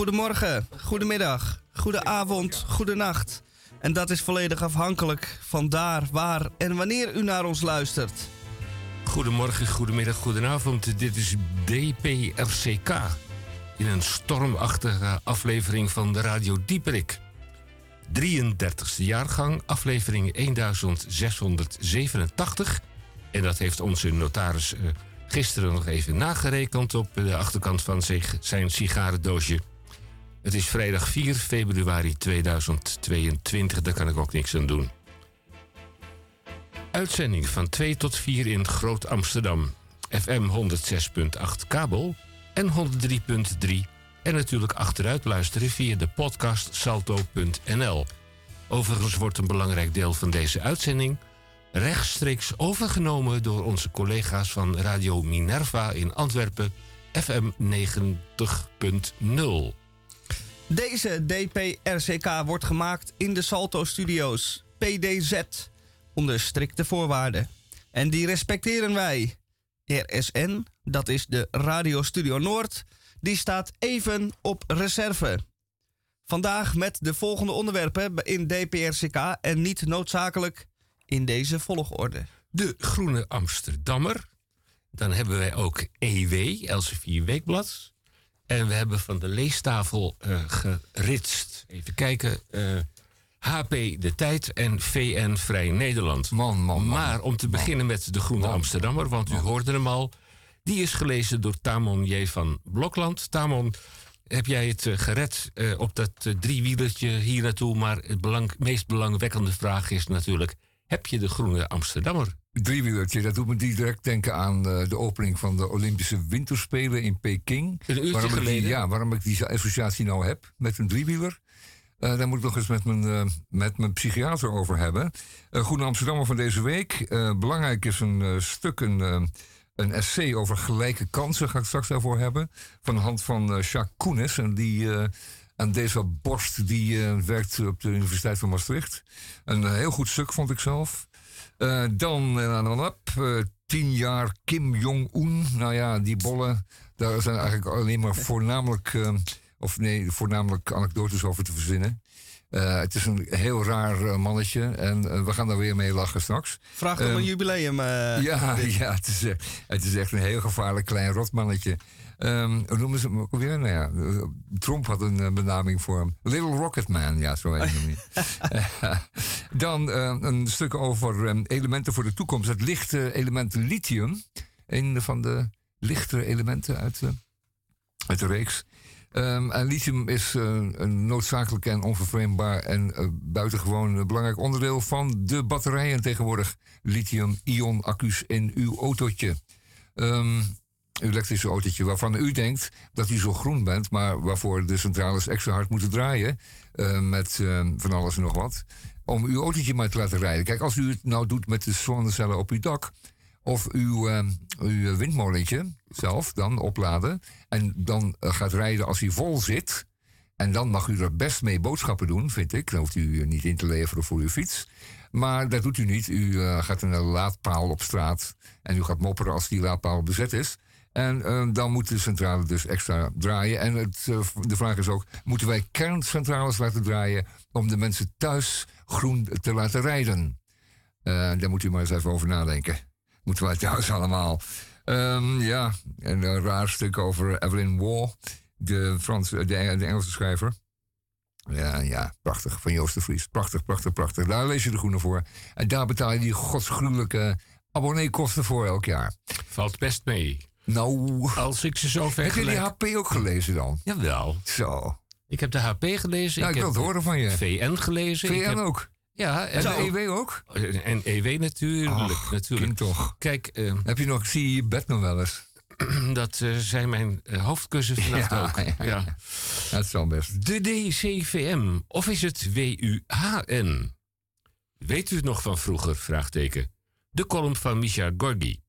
Goedemorgen, goedemiddag, goedenavond, goedenacht. En dat is volledig afhankelijk van daar, waar en wanneer u naar ons luistert. Goedemorgen, goedemiddag, goedenavond. Dit is DPRCK. In een stormachtige aflevering van de Radio Dieperik. 33e jaargang, aflevering 1687. En dat heeft onze notaris uh, gisteren nog even nagerekend op de achterkant van zijn sigarendoosje. Het is vrijdag 4 februari 2022, daar kan ik ook niks aan doen. Uitzending van 2 tot 4 in Groot Amsterdam. FM 106.8 kabel en 103.3. En natuurlijk achteruit luisteren via de podcast salto.nl. Overigens wordt een belangrijk deel van deze uitzending rechtstreeks overgenomen door onze collega's van Radio Minerva in Antwerpen, FM 90.0. Deze DPRCK wordt gemaakt in de Salto Studios PDZ onder strikte voorwaarden. En die respecteren wij. RSN, dat is de Radio Studio Noord, die staat even op reserve. Vandaag met de volgende onderwerpen in DPRCK en niet noodzakelijk in deze volgorde. De Groene Amsterdammer. Dan hebben wij ook EW, Elsevier Weekblad. En we hebben van de leestafel uh, geritst. Even kijken. HP eh, De Tijd en VN Vrij Nederland. Man, man, man. Maar om te beginnen met De Groene Amsterdammer, want u hoorde hem al. Die is gelezen door Tamon J. van Blokland. Tamon, heb jij het uh, gered op dat driewielertje hier naartoe? Maar het belang, meest belangwekkende vraag is natuurlijk heb je de Groene Amsterdammer. Driewielertje, dat doet me direct denken aan uh, de opening van de Olympische Winterspelen in Peking. Een waarom geleden? Ik die, ja, waarom ik die associatie nou heb met een driewieler. Uh, daar moet ik nog eens met mijn, uh, met mijn psychiater over hebben. Groene Amsterdammer van deze week. belangrijk is een stuk, een, een essay over gelijke kansen, ga ik straks daarvoor hebben. Van de hand van Jacques Koenis. En die en deze Borst, die uh, werkt op de Universiteit van Maastricht. Een uh, heel goed stuk, vond ik zelf. Uh, dan, dan up, tien jaar Kim Jong-un. Nou ja, die bollen, daar zijn eigenlijk alleen maar voornamelijk... of nee, voornamelijk anekdotes over te verzinnen. Uh, het is een heel raar uh, mannetje en uh, we gaan daar weer mee lachen straks. Vraag om een jubileum. ja, ja het, is, het is echt een heel gevaarlijk klein rotmannetje. Um, hoe noemen ze hem ook alweer? Nou ja, Trump had een benaming voor hem. Little Rocket Man, ja, zo heet. Dan een stuk over um, elementen voor de toekomst. Het lichte element lithium. Een van de lichtere elementen uit, uit de reeks. Um, en lithium is uh, een noodzakelijk en onvervreemdbaar en uh, buitengewoon belangrijk onderdeel van de batterijen tegenwoordig. Lithium-ion accu's in uw autootje. Um, elektrische autootje waarvan u denkt dat u zo groen bent, maar waarvoor de centrales extra hard moeten draaien uh, met van alles en nog wat. Om uw autootje maar te laten rijden. Kijk, als u het nou doet met de zonnecellen op uw dak, of uw, uh, uw windmolentje zelf dan opladen. En dan gaat rijden als hij vol zit. En dan mag u er best mee boodschappen doen, vind ik. Dan hoeft u niet in te leveren voor uw fiets. Maar dat doet u niet. U gaat een laadpaal op straat. En u gaat mopperen als die laadpaal bezet is. En dan moet de centrale dus extra draaien. En het, de vraag is ook: moeten wij kerncentrales laten draaien. om de mensen thuis groen te laten rijden? daar moet u maar eens even over nadenken moeten wij thuis allemaal. Um, ja, en een raar stuk over Evelyn Waugh, de, de Engelse schrijver. Ja, ja, prachtig. Van Joost de Vries. Prachtig, prachtig, prachtig. Daar lees je de groene voor. En daar betaal je die godsgruwelijke abonneekosten voor elk jaar. Valt best mee. Nou. Als ik ze zo vergelijk... Heb je die HP ook gelezen dan? Jawel. Zo. Ik heb de HP gelezen. Ja, ik, ik wil het horen van je. VN gelezen. VN heb... ook? Ja, en de EW ook? En EW natuurlijk. Ach, natuurlijk. toch. Kijk, uh, heb je nog, zie je je bed nog wel eens? dat uh, zijn mijn uh, hoofdkussen vannacht ja, ook. Ja, ja. Dat is wel best. De DCVM, of is het WUHN? Weet u het nog van vroeger? Vraagteken. De column van Misha Gorgi.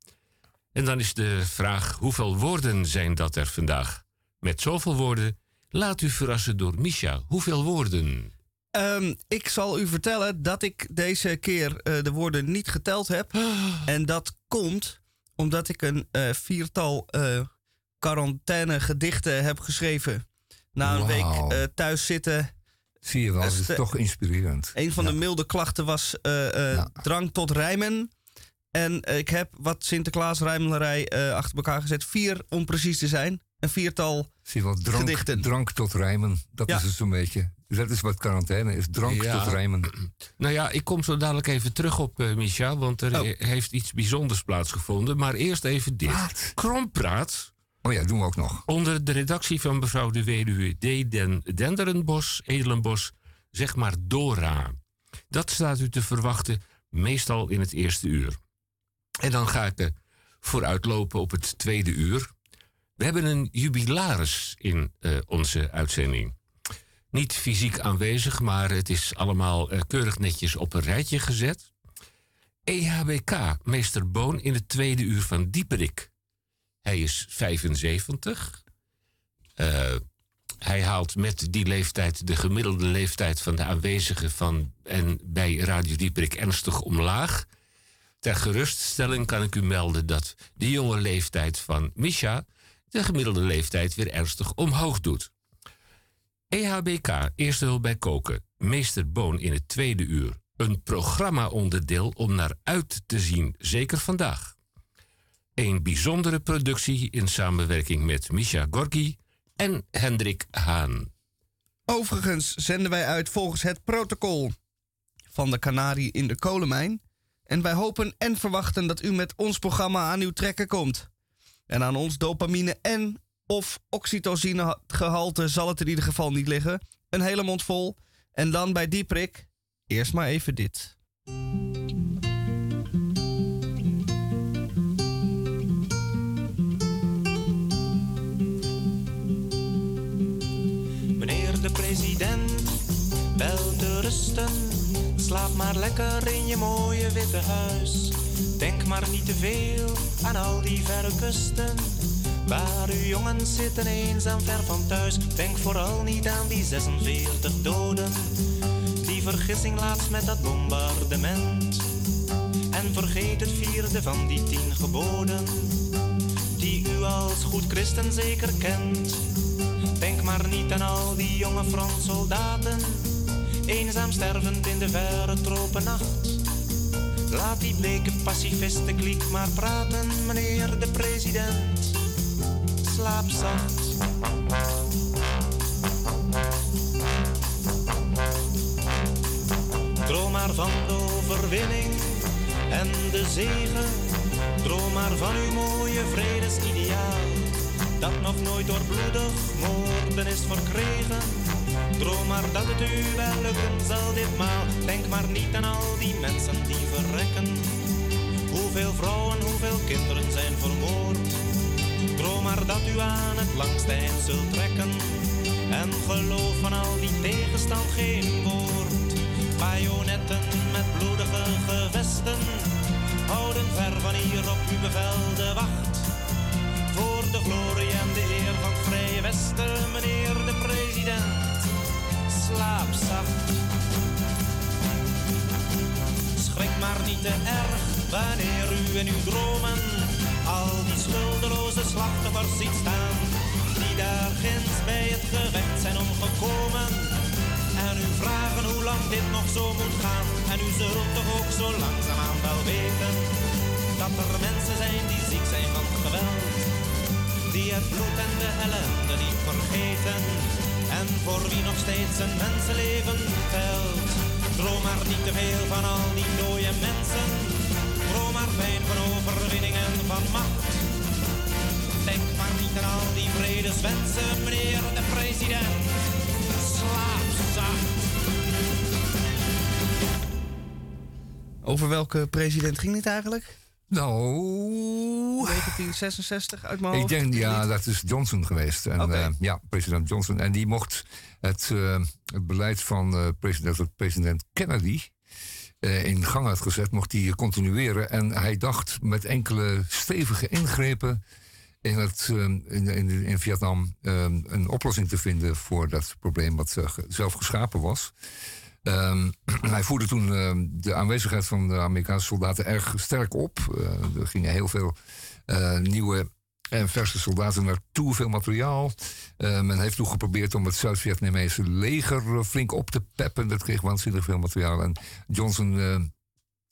En dan is de vraag: hoeveel woorden zijn dat er vandaag? Met zoveel woorden, laat u verrassen door Misha. Hoeveel woorden? Um, ik zal u vertellen dat ik deze keer uh, de woorden niet geteld heb. En dat komt omdat ik een uh, viertal uh, quarantaine gedichten heb geschreven. Na een week eh, thuis zitten. Zie je wel, Is toch inspirerend. Een van Ja. de milde klachten was eh, eh, Ja. drang tot rijmen. En eh, ik heb wat Sinterklaas rijmelarij eh, achter elkaar gezet. Vier om precies te zijn. Een viertal. Zie je wel, drank, Gedichten. drank tot rijmen. Dat Ja. is het zo'n beetje. Dus dat is wat quarantaine is. Drank Ja. tot rijmen. Nou ja, ik kom zo dadelijk even terug op eh Micha, want er Oh. heeft iets bijzonders plaatsgevonden. Maar eerst even dit. Wat? Krompraat, Oh ja, doen we ook nog. onder de redactie van mevrouw de weduwe D. Den Denderenbos, Edelenbos, zeg maar Dora. Dat staat u te verwachten, meestal in het eerste uur. En dan ga ik er vooruitlopen op het tweede uur. We hebben een jubilaris in eh, onze uitzending. Niet fysiek aanwezig, maar het is allemaal eh, keurig netjes op een rijtje gezet. EHBK, meester Boon in het tweede uur van Dieperik. Hij is 75. Eh, hij haalt met die leeftijd de gemiddelde leeftijd van de aanwezigen van en bij Radio Dieperik ernstig omlaag. Ter geruststelling kan ik u melden dat de jonge leeftijd van Misha de gemiddelde leeftijd weer ernstig omhoog doet. EHBK, eerste hulp bij koken, meester Boon in het tweede uur. Een programma-onderdeel om naar uit te zien, zeker vandaag. Een bijzondere productie in samenwerking met Misha Gorgi en Hendrik Haan. Overigens zenden wij uit volgens het protocol van de Canarie in de kolenmijn. En wij hopen en verwachten dat u met ons programma aan uw trekken komt. En aan ons dopamine en of oxytocine gehalte zal het in ieder geval niet liggen. Een hele mond vol. En dan bij die prik, eerst maar even dit. Meneer de president, wel te rusten. Slaap maar lekker in je mooie witte huis. Denk maar niet te veel aan al die verre kusten. Waar uw jongens zitten eenzaam ver van thuis. Denk vooral niet aan die 46 doden. Die vergissing laatst met dat bombardement. En vergeet het vierde van die tien geboden. Die u als goed christen zeker kent. Denk maar niet aan al die jonge Frans soldaten, eenzaam stervend in de verre tropennacht. Laat die bleke pacifisten kliek maar praten, meneer de president. Slaap zacht. Droom maar van de overwinning en de zegen. Droom maar van uw mooie vredesideaal. Dat nog nooit door bloedig moorden is verkregen. Droom maar dat het u wel lukken zal ditmaal. Denk maar niet aan al die mensen die verrekken. Hoeveel vrouwen, hoeveel kinderen zijn vermoord. Droom maar dat u aan het langste eind zult trekken. En geloof van al die tegenstand geen woord. Bajonetten met bloedige gevesten houden ver van hier op uw bevel de wacht. Voor de glorie en de eer van het Vrije Westen, meneer de president. Slaap zacht. Schrik maar niet te erg wanneer u in uw dromen al die schuldeloze slachtoffers ziet staan. Die daar ginds bij het gevecht zijn omgekomen. En u vragen hoe lang dit nog zo moet gaan. En u zult toch ook zo langzaamaan wel weten dat er mensen zijn die ziek zijn van geweld. Die het bloed en de ellende niet vergeten. En voor wie nog steeds een mensenleven telt. Droom maar niet te veel van al die dode mensen. Droom maar fijn van overwinning en van macht. Denk maar niet aan al die vredeswensen, meneer de president. Slaap zacht. Over welke president ging dit eigenlijk? Nou, 1966 uit mijn ik hoofd. denk, ja, dat is Johnson geweest. En, eh, ja, president Johnson. En die mocht het, eh, het beleid van eh, president, president Kennedy in gang had gezet, mocht hij continueren. En hij dacht met enkele stevige ingrepen in, het, in, in, in Vietnam een oplossing te vinden voor dat probleem wat zelf geschapen was. Ehm, hij voerde toen eh, de aanwezigheid van de Amerikaanse soldaten erg sterk op. Eh, er gingen heel veel eh, nieuwe en verse soldaten naartoe, veel materiaal. Uh, men heeft nog geprobeerd om het Zuid-Vietnamese leger flink op te peppen. Dat kreeg waanzinnig veel materiaal. En Johnson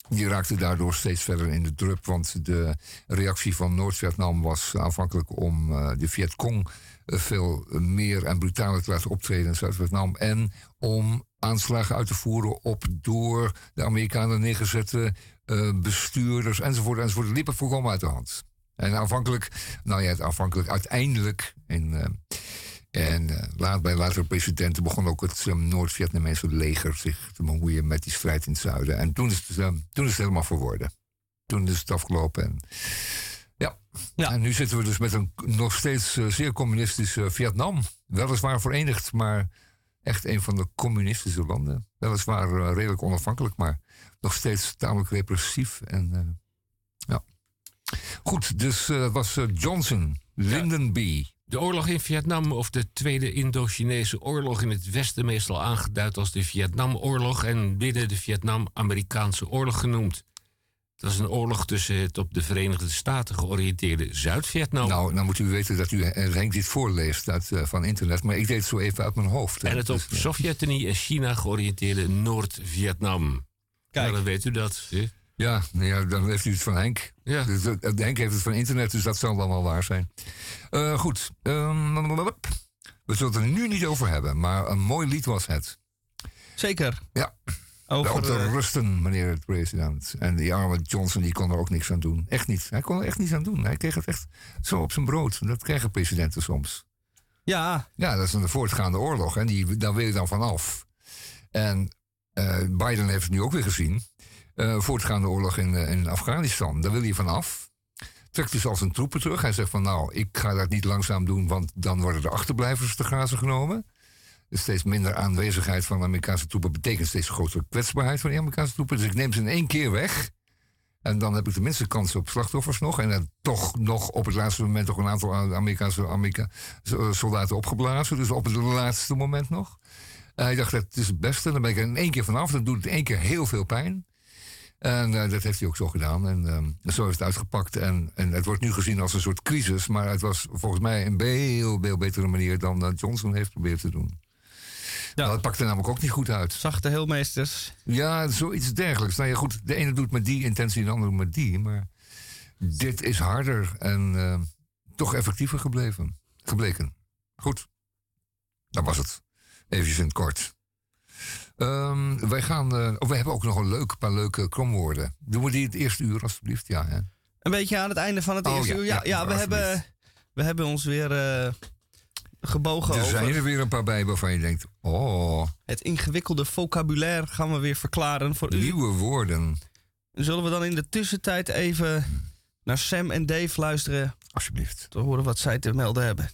die raakte daardoor steeds verder in de drup. Want de reactie van Noord-Vietnam was aanvankelijk om uh, de Vietcong veel meer en brutaler te laten optreden in Zuid-Vietnam. En om aanslagen uit te voeren op door de Amerikanen neergezette bestuurders enzovoort. enzovoort. Het liep volkomen uit de hand. En aanvankelijk, nou ja, aanvankelijk, uiteindelijk. En, uh, en uh, laat, bij latere presidenten begon ook het um, Noord-Vietnamese leger zich te bemoeien met die strijd in het zuiden. En toen is het, toen is het helemaal verworden. Toen is het afgelopen. En, ja. ja. En nu zitten we dus met een nog steeds zeer communistische Vietnam. Weliswaar verenigd, maar echt een van de communistische landen. Weliswaar redelijk onafhankelijk, maar nog steeds tamelijk repressief. En ja. Goed, dus uh, was uh, Johnson, Lyndon B. De oorlog in Vietnam of de Tweede Indo-Chinese Oorlog in het Westen meestal aangeduid als de Vietnamoorlog en binnen de Vietnam-Amerikaanse Oorlog genoemd. Dat is een oorlog tussen het op de Verenigde Staten georiënteerde Zuid-Vietnam. Nou, nou moet u weten dat u eh, Henk dit voorleest uit, uh, van internet, maar ik deed het zo even uit mijn hoofd. En het op dus, Sovjet-Unie en China georiënteerde Noord-Vietnam. Kijk, nou, dan weet u dat. Hè? Ja, nou ja, dan heeft u het van Henk. Ja. Dus, uh, Henk heeft het van internet, dus dat zal dan wel waar zijn. Uh, goed. Um, we zullen het er nu niet over hebben, maar een mooi lied was het. Zeker. Ja. Over, op te rusten, meneer de president. En die arme Johnson die kon er ook niks aan doen. Echt niet. Hij kon er echt niets aan doen. Hij kreeg het echt zo op zijn brood. Dat krijgen presidenten soms. Ja. Ja, dat is een voortgaande oorlog. En die, daar wil je dan vanaf. En uh, Biden heeft het nu ook weer gezien uh, voortgaande oorlog in, uh, in Afghanistan. Daar wil hij vanaf. Trekt dus al zijn troepen terug. Hij zegt van nou, ik ga dat niet langzaam doen, want dan worden de achterblijvers te grazen genomen. Dus steeds minder aanwezigheid van de Amerikaanse troepen betekent steeds grotere kwetsbaarheid van de Amerikaanse troepen. Dus ik neem ze in één keer weg. En dan heb ik tenminste kans op slachtoffers nog. En dan toch nog op het laatste moment toch een aantal Amerikaanse Amerika soldaten opgeblazen. Dus op het laatste moment nog. hij dacht, dat is het beste. Dan ben ik er in één keer vanaf. Dan doet het één keer heel veel pijn. En uh, dat heeft hij ook zo gedaan. En uh, zo heeft het uitgepakt. En, en het wordt nu gezien als een soort crisis. Maar het was volgens mij een veel, veel betere manier dan uh, Johnson heeft geprobeerd te doen. Ja. Nou, het pakte namelijk ook niet goed uit. Zachte heelmeesters. Ja, zoiets dergelijks. Nou ja, goed, de ene doet met die intentie, de andere met die. Maar dit is harder en toch effectiever gebleven. Gebleken. Goed. Dat was het. Even in het kort. Um, wij gaan, uh, oh, we hebben ook nog een leuk, paar leuke kromwoorden. Doen we die het eerste uur, alstublieft? Ja, hè? Een beetje aan het einde van het oh, eerste ja, uur. Ja, ja, ja we, hebben, we hebben ons weer uh, gebogen Er over. zijn er weer een paar bij waarvan je denkt, oh... Het ingewikkelde vocabulaire gaan we weer verklaren voor Nieuwe u. Nieuwe woorden. Zullen we dan in de tussentijd even naar Sam en Dave luisteren? Alsjeblieft. Te horen wat zij te melden hebben.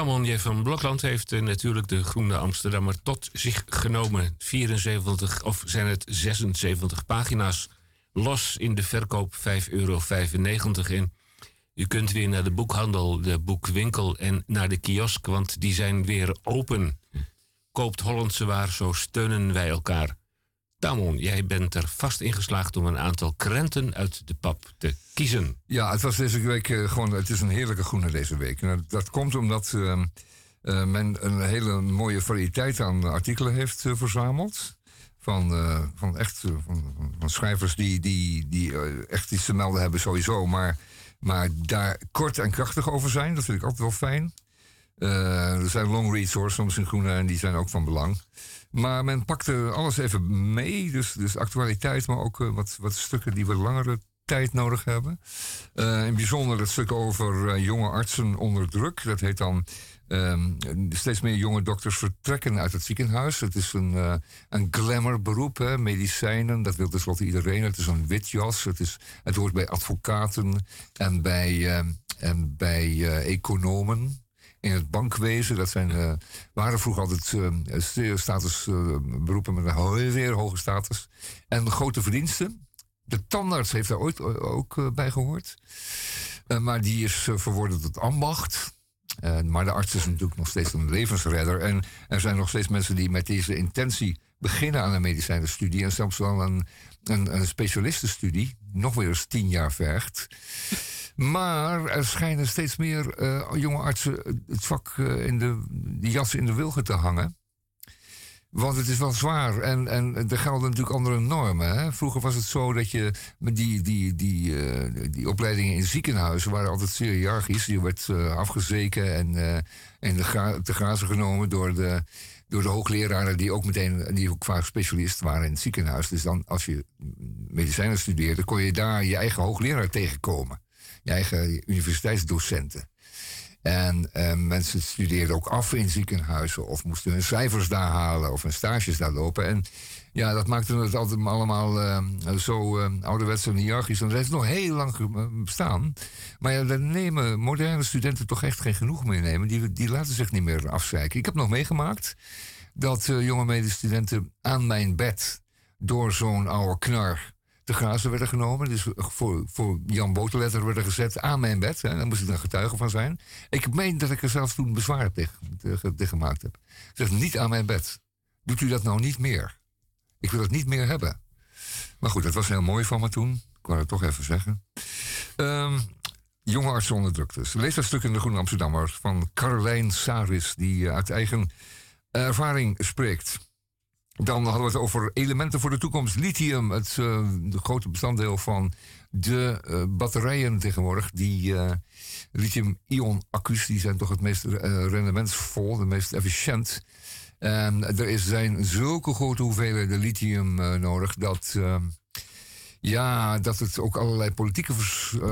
Tamon van Blokland heeft natuurlijk de Groene Amsterdammer tot zich genomen. 74 of zijn het 76 pagina's. Los in de verkoop 5,95 euro in. U kunt weer naar de boekhandel, de boekwinkel en naar de kiosk, want die zijn weer open. Koopt Hollandse waar, zo steunen wij elkaar. Tamon, jij bent er vast in geslaagd om een aantal krenten uit de pap te kiezen. Ja, het was deze week uh, gewoon, het is een heerlijke groene deze week. Nou, dat komt omdat uh, uh, men een hele mooie variëteit aan artikelen heeft verzameld. Van, van echt van, van, schrijvers die, die, die echt iets te melden hebben sowieso, maar, maar daar kort en krachtig over zijn. Dat vind ik altijd wel fijn. er zijn long reads soms in groene en die zijn ook van belang. Maar men pakte alles even mee. Dus, dus actualiteit, maar ook uh, wat, wat stukken die we langere tijd nodig hebben. Uh, in bijzonder het stuk over uh, jonge artsen onder druk. Dat heet dan um, steeds meer jonge dokters vertrekken uit het ziekenhuis. Het is een, een glamour beroep, hè? medicijnen. Dat wil tenslotte iedereen. Het is een witjas. Het, is, het hoort bij advocaten en bij, en bij economen in het bankwezen. Dat zijn, uh, waren vroeger altijd uh, statusberoepen met een zeer hoge status. En grote verdiensten. De tandarts heeft daar ooit ook bij gehoord. maar die is verworden tot ambacht. maar de arts is natuurlijk nog steeds een levensredder. En er zijn nog steeds mensen die met deze intentie beginnen aan een medicijnenstudie. En zelfs wel een, een, een specialistenstudie. Nog weer eens tien jaar vergt. Maar er schijnen steeds meer uh, jonge artsen het vak uh, in de, de jas in de wilgen te hangen. Want het is wel zwaar en, en er gelden natuurlijk andere normen. Hè? Vroeger was het zo dat je die, die, die, uh, die opleidingen in ziekenhuizen waren altijd zeer hiërarchisch. Je werd afgezeken en, en de gra te grazen genomen door de, door de hoogleraren die ook meteen die ook specialist waren in het ziekenhuis. Dus dan als je medicijnen studeerde, kon je daar je eigen hoogleraar tegenkomen eigen universiteitsdocenten. En uh, mensen studeerden ook af in ziekenhuizen of moesten hun cijfers daar halen of hun stages daar lopen. En ja, dat maakte het altijd allemaal uh, zo uh, ouderwets en hiërarchisch. En dat heeft nog heel lang bestaan. Maar ja, daar nemen moderne studenten toch echt geen genoeg mee nemen. Die, die laten zich niet meer afzeiken. Ik heb nog meegemaakt dat jonge medestudenten aan mijn bed door zo'n oude knar de grazen werden genomen. Dus voor, voor Jan Boterletter werden gezet aan mijn bed. Hè. Daar moest ik dan getuige van zijn. Ik meen dat ik er zelfs toen bezwaar tegen, gemaakt heb. Ik zeg, niet aan mijn bed. Doet u dat nou niet meer? Ik wil het niet meer hebben. Maar goed, dat was heel mooi van me toen. Ik wou het toch even zeggen. Um, jonge artsen onderdruktes. Lees dat stuk in de Groene Amsterdammer van Carolijn Saris... die uh, uit eigen ervaring spreekt. Dan hadden we het over elementen voor de toekomst. Lithium, het de grote bestanddeel van de uh, batterijen tegenwoordig. Die uh, lithium-ion accu's die zijn toch het meest rendementsvol, het meest efficiënt. En er is, zijn zulke grote hoeveelheden lithium nodig dat ja, dat het ook allerlei politieke uh,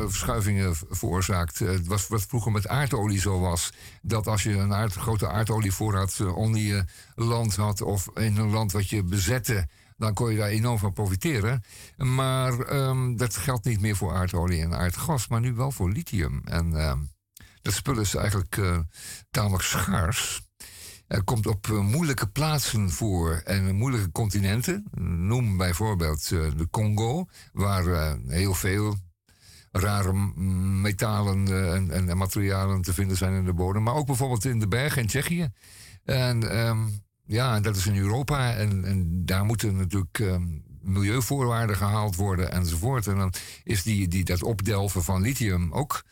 verschuivingen veroorzaakt. Uh, was wat vroeger met aardolie zo was. Dat als je een aard, grote aardolievoorraad uh, onder je land had... of in een land wat je bezette, dan kon je daar enorm van profiteren. Maar um, dat geldt niet meer voor aardolie en aardgas... maar nu wel voor lithium. En ehm, dat spul is eigenlijk tamelijk schaars... Er komt op uh, moeilijke plaatsen voor en moeilijke continenten. Noem bijvoorbeeld uh, de Congo, waar uh, heel veel rare metalen en, en, materialen te vinden zijn in de bodem. Maar ook bijvoorbeeld in de bergen in Tsjechië. En um, ja, dat is in Europa. En, en daar moeten natuurlijk um, milieuvoorwaarden gehaald worden enzovoort. En dan is die, die, dat opdelven van lithium ook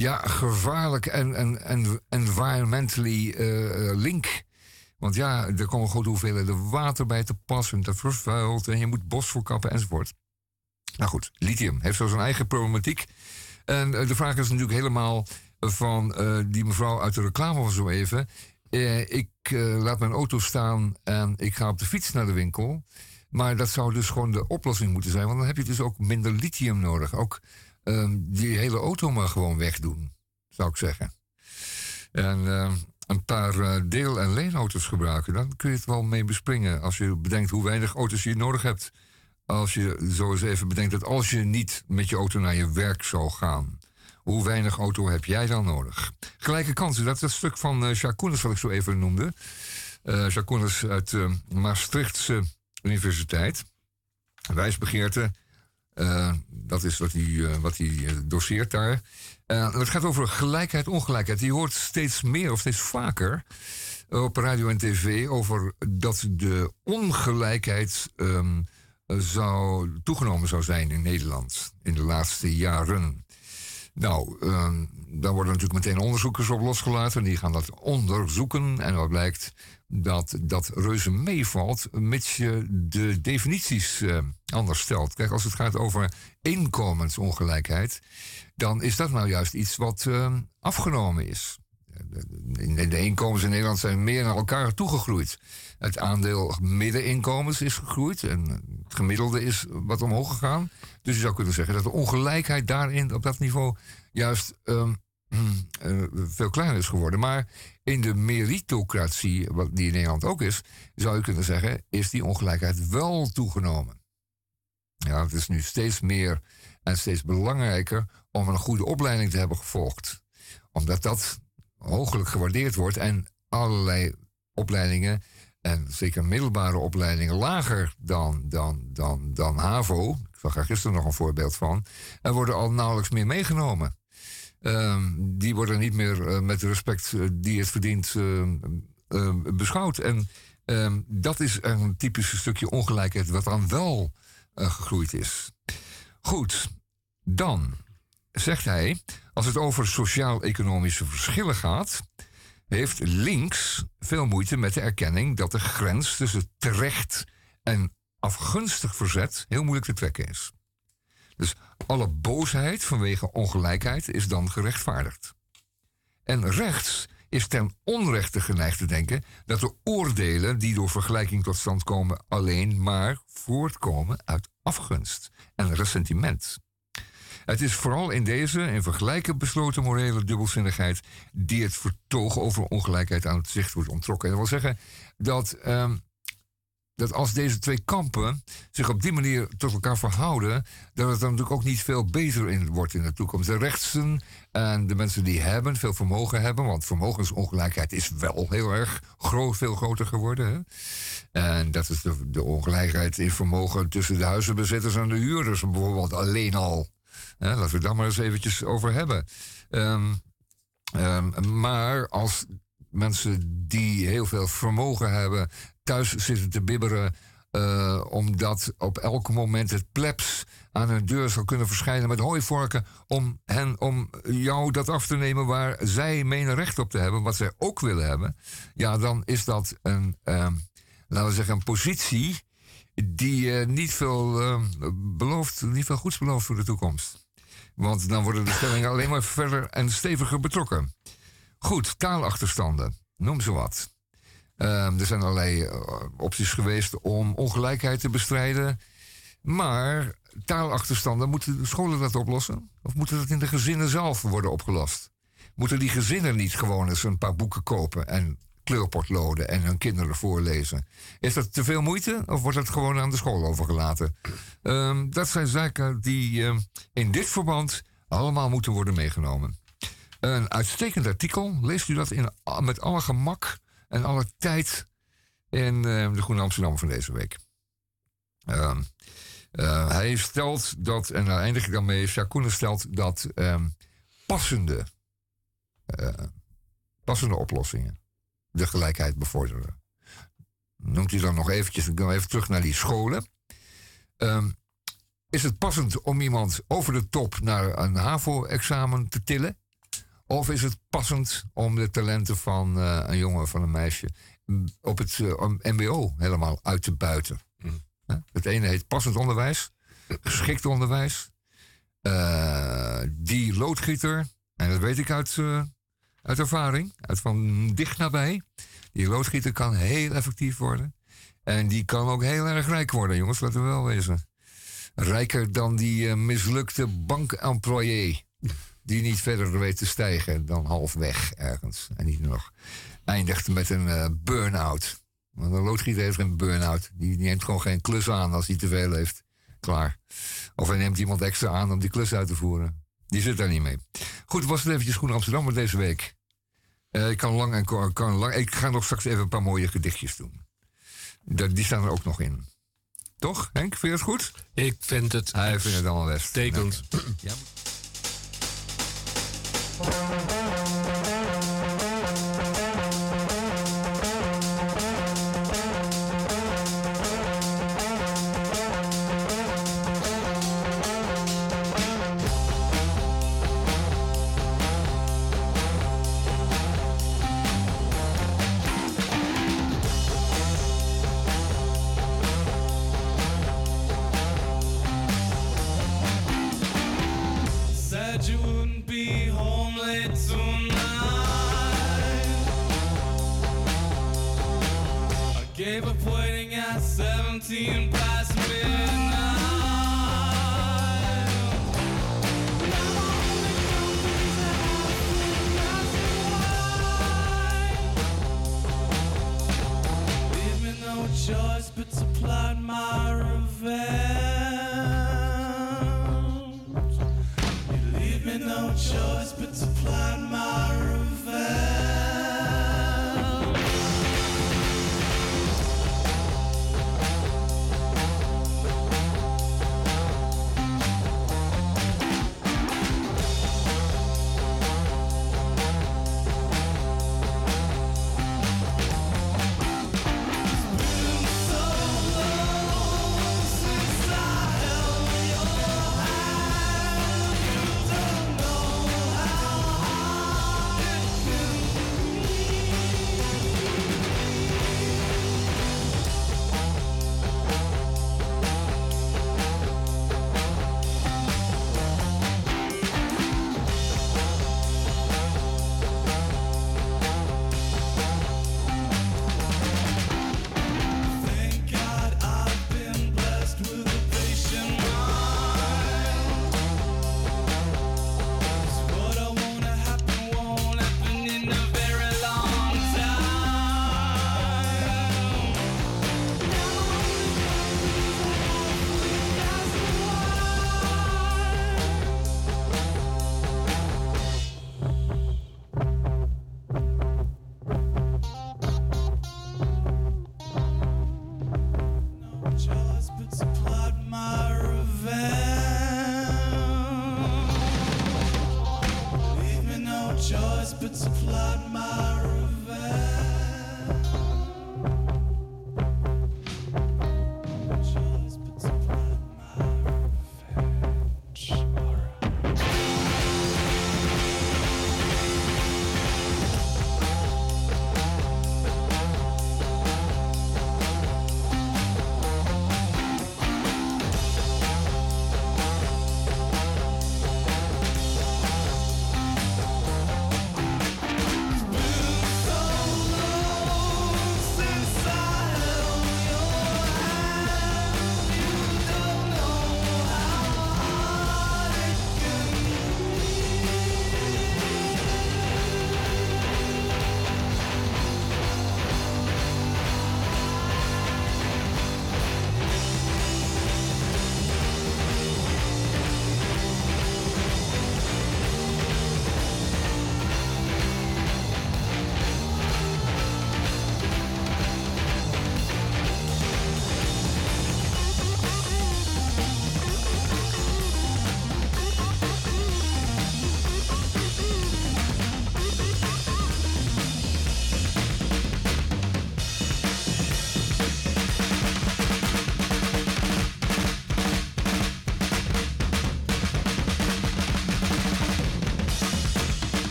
ja, gevaarlijk en, en, en environmentally uh, link. Want ja, er komen grote hoeveelheden water bij te passen. Dat vervuilt en je moet bos voor kappen enzovoort. Nou goed, lithium heeft zo zijn eigen problematiek. En uh, de vraag is natuurlijk helemaal van die mevrouw uit de reclame van zo even. ik laat mijn auto staan en ik ga op de fiets naar de winkel. Maar dat zou dus gewoon de oplossing moeten zijn. Want dan heb je dus ook minder lithium nodig. Ook Ehm, die hele auto maar gewoon wegdoen, zou ik zeggen. En ehm, een paar uh, deel- en leenauto's gebruiken, dan kun je het wel mee bespringen. Als je bedenkt hoe weinig auto's je nodig hebt. Als je zo eens even bedenkt dat als je niet met je auto naar je werk zou gaan, Hoe weinig auto heb jij dan nodig? Gelijke kansen, dat is het stuk van uh, Jacques wat ik zo even noemde. Uh, Jacques uit Maastrichtse Universiteit. Wijsbegeerte. Uh, dat is wat hij, wat hij doseert daar. het gaat over gelijkheid, ongelijkheid. Je hoort steeds meer of steeds vaker op radio en tv over dat de ongelijkheid um, zou, toegenomen zou zijn in Nederland in de laatste jaren. Nou, um, daar worden natuurlijk meteen onderzoekers op losgelaten. Die gaan dat onderzoeken. En wat blijkt dat dat reuze meevalt, mits je de definities uh, anders stelt. Kijk, als het gaat over inkomensongelijkheid, dan is dat nou juist iets wat uh, afgenomen is. De, de inkomens in Nederland zijn meer naar elkaar toegegroeid. Het aandeel middeninkomens is gegroeid en het gemiddelde is wat omhoog gegaan. Dus je zou kunnen zeggen dat de ongelijkheid daarin op dat niveau juist um, uh, veel kleiner is geworden. Maar in de meritocratie, wat die in Nederland ook is, zou je kunnen zeggen, is die ongelijkheid wel toegenomen. Ja, het is nu steeds meer en steeds belangrijker om een goede opleiding te hebben gevolgd. Omdat dat hooglijk gewaardeerd wordt en allerlei opleidingen en zeker middelbare opleidingen lager dan, dan, dan, dan HAVO, ik zag er gisteren nog een voorbeeld van, er worden al nauwelijks meer meegenomen. Um, die worden niet meer uh, met respect uh, die het verdient uh, beschouwd. En um, dat is een typisch stukje ongelijkheid wat dan wel gegroeid is. Goed, dan zegt hij, als het over sociaal-economische verschillen gaat, heeft links veel moeite met de erkenning dat de grens tussen terecht en afgunstig verzet heel moeilijk te trekken is. Dus alle boosheid vanwege ongelijkheid is dan gerechtvaardigd. En rechts is ten onrechte geneigd te denken dat de oordelen die door vergelijking tot stand komen alleen maar voortkomen uit afgunst en ressentiment. Het is vooral in deze in vergelijken besloten morele dubbelzinnigheid die het vertoog over ongelijkheid aan het zicht wordt ontrokken. En dat wil zeggen dat, um, dat als deze twee kampen zich op die manier tot elkaar verhouden, dat het dan natuurlijk ook niet veel beter in wordt in de toekomst. De rechtsen en de mensen die hebben, veel vermogen hebben, want vermogensongelijkheid is wel heel erg groot, veel groter geworden. Hè? En dat is de, ongelijkheid in vermogen tussen de huizenbezitters en de huurders bijvoorbeeld alleen al. Ja, laten we daar maar eens eventjes over hebben. Um, um, maar als mensen die heel veel vermogen hebben thuis zitten te bibberen... Uh, omdat op elk moment het plebs aan hun deur zal kunnen verschijnen met hooivorken om, hen, om jou dat af te nemen waar zij menen recht op te hebben, wat zij ook willen hebben, ja, dan is dat een, uh, laten we zeggen, een positie die uh, niet veel uh, belooft, niet veel goeds belooft voor de toekomst. Want dan worden de stellingen alleen maar verder en steviger betrokken. Goed, taalachterstanden. Noem ze wat. Uh, er zijn allerlei uh, opties geweest om ongelijkheid te bestrijden. Maar taalachterstanden, moeten de scholen dat oplossen? Of moeten dat in de gezinnen zelf worden opgelost? Moeten die gezinnen niet gewoon eens een paar boeken kopen en kleurpotloden en hun kinderen voorlezen. Is dat te veel moeite of wordt het gewoon aan de school overgelaten? Um, dat zijn zaken die um, in dit verband allemaal moeten worden meegenomen. Een uitstekend artikel. Leest u dat in, met alle gemak en alle tijd in uh, de Groene Amsterdam van deze week. Uh, uh, hij stelt dat, en daar eindig ik dan mee, Jacques stelt dat passende, eh, passende oplossingen de gelijkheid bevorderen. Noemt u dan nog eventjes, ik even terug naar die scholen. Is het passend om iemand over de top naar een HAVO-examen te tillen? Of is het passend om de talenten van uh, een jongen of van een meisje op het uh, MBO helemaal uit te buiten? Mm. Het ene heet passend onderwijs, geschikt onderwijs. Uh, die loodgieter, en dat weet ik uit uit ervaring, uit van dicht nabij. Die loodgieter kan heel effectief worden. En die kan ook heel erg rijk worden, jongens, laten we wel wezen. Rijker dan die mislukte bankemployé. Die niet verder weet te stijgen dan halfweg ergens. En niet nog eindigt met een uh, burn-out. Want een loodgieter heeft een burn-out. Die neemt gewoon geen klus aan als hij te veel heeft. Klaar. Of hij neemt iemand extra aan om die klus uit te voeren. Die zit daar niet mee. Goed, was het eventjes Groen Amsterdam deze week. Uh, ik kan lang en kan, kan lang. Ik ga nog straks even een paar mooie gedichtjes doen. Dat, die staan er ook nog in. Toch, Henk? Vind je het goed? Ik vind het. Hij vindt het allemaal best. Tekent. Ja. Thank you.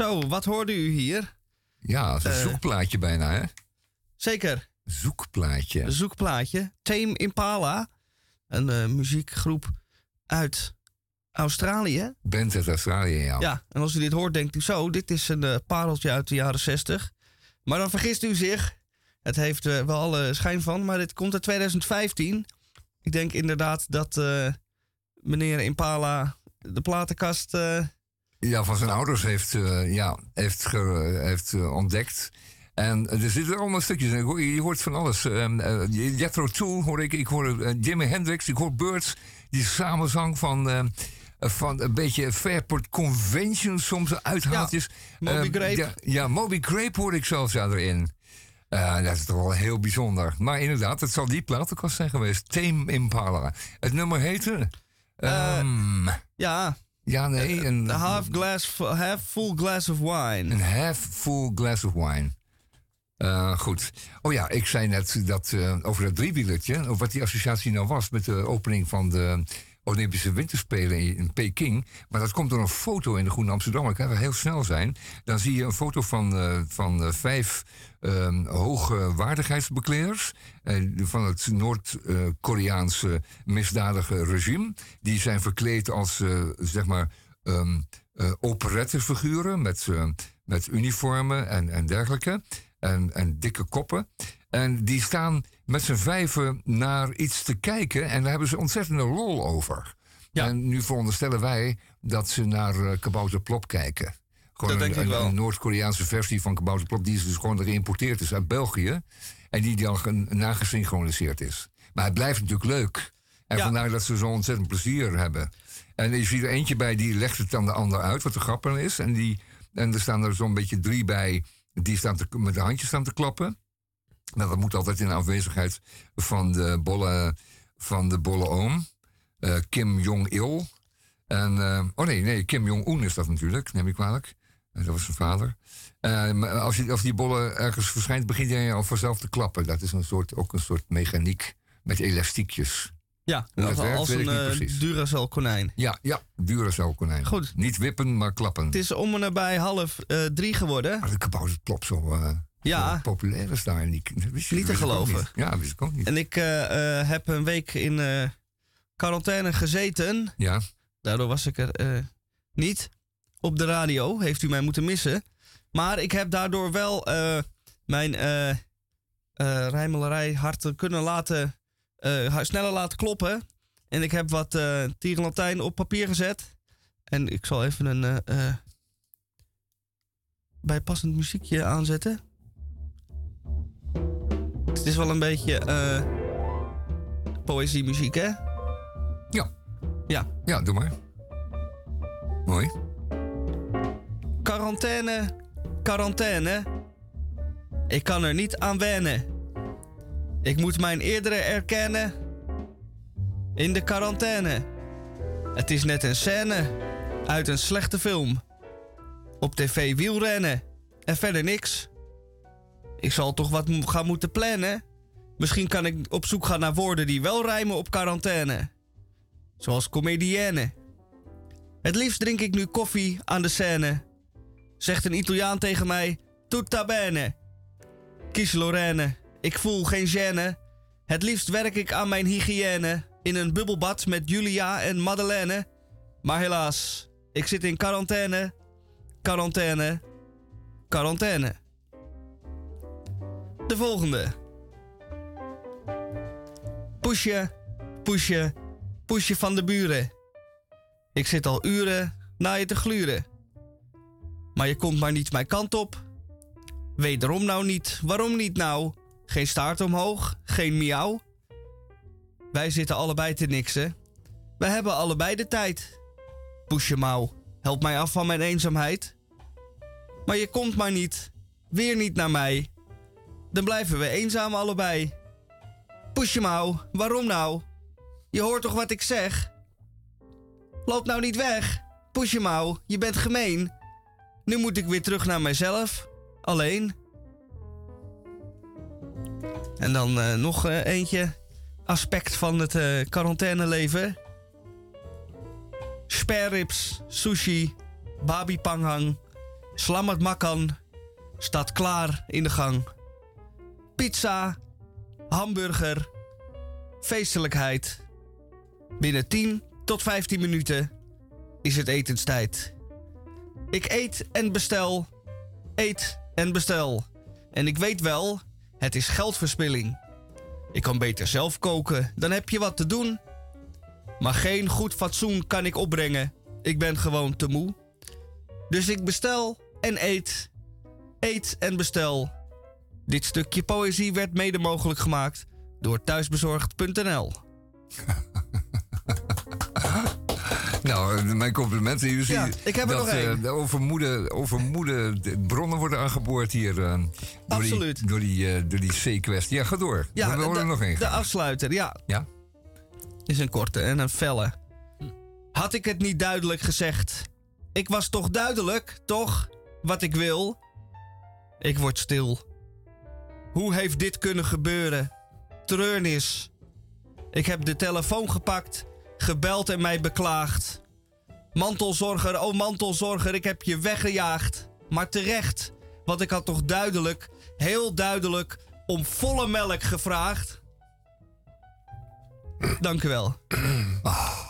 Zo, wat hoorde u hier? Ja, een Eh. zoekplaatje bijna, hè? Zeker, Zoekplaatje. zoekplaatje. Tame Impala, een eh, muziekgroep uit Australië. Band uit Australië, ja. Ja, en als u dit hoort, denkt u zo, dit is een eh, pareltje uit de jaren 60. Maar dan vergist u zich. Het heeft wel alle schijn van, maar dit komt uit 2015. ik denk inderdaad dat meneer Impala de platenkast... eh, Ja, van zijn ouders heeft, eh, ja, heeft, ge- heeft eh, ontdekt. En er zitten allemaal stukjes in. Je hoort van alles. Um, uh, Jethro Tull hoor ik. Ik hoor eh, Jimi Hendrix. Ik hoor Birds. Die samenzang van, eh, van een beetje Fairport Convention. Soms uithaaltjes. Moby Ehm, Grape. Ja, ja, Moby Grape hoor ik zelfs ja, erin. Eh, dat is toch wel heel bijzonder. Maar inderdaad, het zal die platenkast zijn geweest. Tame Impala. Het nummer heette... ehm, ja, ja, nee. Een, the half, glass, half full glass of wine. Een half full glass of wine. Eh, goed. Oh ja, ik zei net dat, eh, over dat driewielertje. Of wat die associatie nou was met de opening van de Olympische Winterspelen in, in Peking. Maar dat komt door een foto in de Groene Amsterdam. Ik ga heel snel zijn. Dan zie je een foto van, eh, van eh, vijf eh, hoge waardigheidsbekleders. eh, van het Noord-Koreaanse misdadige regime. Die zijn verkleed als, eh, zeg maar, eh, operettefiguren met, met uniformen en, en dergelijke. En, en dikke koppen. En die staan met z'n vijven naar iets te kijken. En daar hebben ze ontzettende lol over. Ja. En nu veronderstellen wij dat ze naar eh, Kabouter Plop kijken. Dat denk een, ik wel. een Noord-Koreaanse versie van Kabouter Plop... die is dus gewoon geïmporteerd is uit België. En die dan nagesynchroniseerd is. Maar het blijft natuurlijk leuk. En Ja. vandaar dat ze zo ontzettend plezier hebben. En je ziet er eentje bij, die legt het dan de ander uit, wat de grap aan is. En, die, en er staan er zo'n beetje drie bij, die staan te, met de handjes staan te klappen. Nou, dat moet altijd in aanwezigheid van de bolle, van de bolle oom, eh, Kim Jong-il. En, eh, oh nee, nee, Kim Jong-un is dat natuurlijk, neem ik kwalijk. Dat was zijn vader. Eh, als, je, als die bolle ergens verschijnt, begint hij al vanzelf te klappen. Dat is een soort, ook een soort mechaniek met elastiekjes. Ja, dat als, werkt, als weet een niet eh. Duracell konijn. Ja, ja, Duracell konijn. Goed. Niet wippen, maar klappen. Het is om en nabij half eh, drie geworden. Maar de kabouter plop zo, Ja. zo populair is daar. Wist je- Niet te geloven. niet. Ja, wist ik ook niet. En ik heb een week in quarantaine gezeten. Ja, Daardoor was ik er niet op de radio. Heeft u mij moeten missen. Maar ik heb daardoor wel eh, mijn eh eh rijmelerij hard kunnen laten, sneller laten kloppen. En ik heb wat eh tierenlantijn op papier gezet. En ik zal even een bijpassend muziekje aanzetten. Het is wel een beetje eh poëziemuziek, hè? ja, Ja. ja, doe maar. Mooi. Quarantaine, quarantaine. Ik kan er niet aan wennen. Ik moet mijn eerdere erkennen. In de quarantaine. Het is net een scène uit een slechte film. Op tv wielrennen en verder niks. Ik zal toch wat gaan moeten plannen. Misschien kan ik op zoek gaan naar woorden die wel rijmen op quarantaine. Zoals comedienne. Het liefst drink ik nu koffie aan de scène. Zegt een Italiaan tegen mij: Tutta bene. Kies Lorraine, ik voel geen gêne. Het liefst werk ik aan mijn hygiëne. In een bubbelbad met Julia en Madeleine. Maar helaas, ik zit in quarantaine. Quarantaine. Quarantaine. De volgende. Poesje, poesje, poesje van de buren. Ik zit al uren naar je te gluren. Maar je komt maar niet mijn kant op. Wederom nou niet, waarom niet nou? Geen staart omhoog, geen miauw. Wij zitten allebei te niksen. We hebben allebei de tijd. Poesje mouw, help mij af van mijn eenzaamheid. Maar je komt maar niet, weer niet naar mij. Dan blijven we eenzaam allebei. Poesje mouw, waarom nou? Je hoort toch wat ik zeg? Loop nou niet weg. Poesje mouw, je bent gemeen. Nu moet ik weer terug naar mijzelf. Alleen. En dan eh, nog eh, eentje. Aspect van het eh quarantaineleven. Sperrips, sushi, babi panghang, slammet makan staat klaar in de gang. Pizza, hamburger, feestelijkheid. Binnen 10 tot 15 minuten is het etenstijd. Ik eet en bestel, eet en bestel. En ik weet wel, het is geldverspilling. Ik kan beter zelf koken, dan heb je wat te doen. Maar geen goed fatsoen kan ik opbrengen. Ik ben gewoon te moe. Dus ik bestel en eet. Eet en bestel. Dit stukje poëzie werd mede mogelijk gemaakt door thuisbezorgd.nl. Nou, eh, mijn complimenten. U Ja, ik heb er dat nog één. eh, de overmoede, overmoede de bronnen worden aangeboord hier. eh, door Absoluut. Die, door die, eh, door die C-quest. Ja, ga door. Ja, we horen er nog één. de afsluiter, ja. Ja? Is een korte en een felle. Had ik het niet duidelijk gezegd? Ik was toch duidelijk, toch? Wat ik wil? Ik word stil. Hoe heeft dit kunnen gebeuren? Treurnis. Ik heb de telefoon gepakt, gebeld en mij beklaagd. Mantelzorger, oh mantelzorger, ik heb je weggejaagd. Maar terecht, want ik had toch duidelijk, heel duidelijk, om volle melk gevraagd. Dank u wel.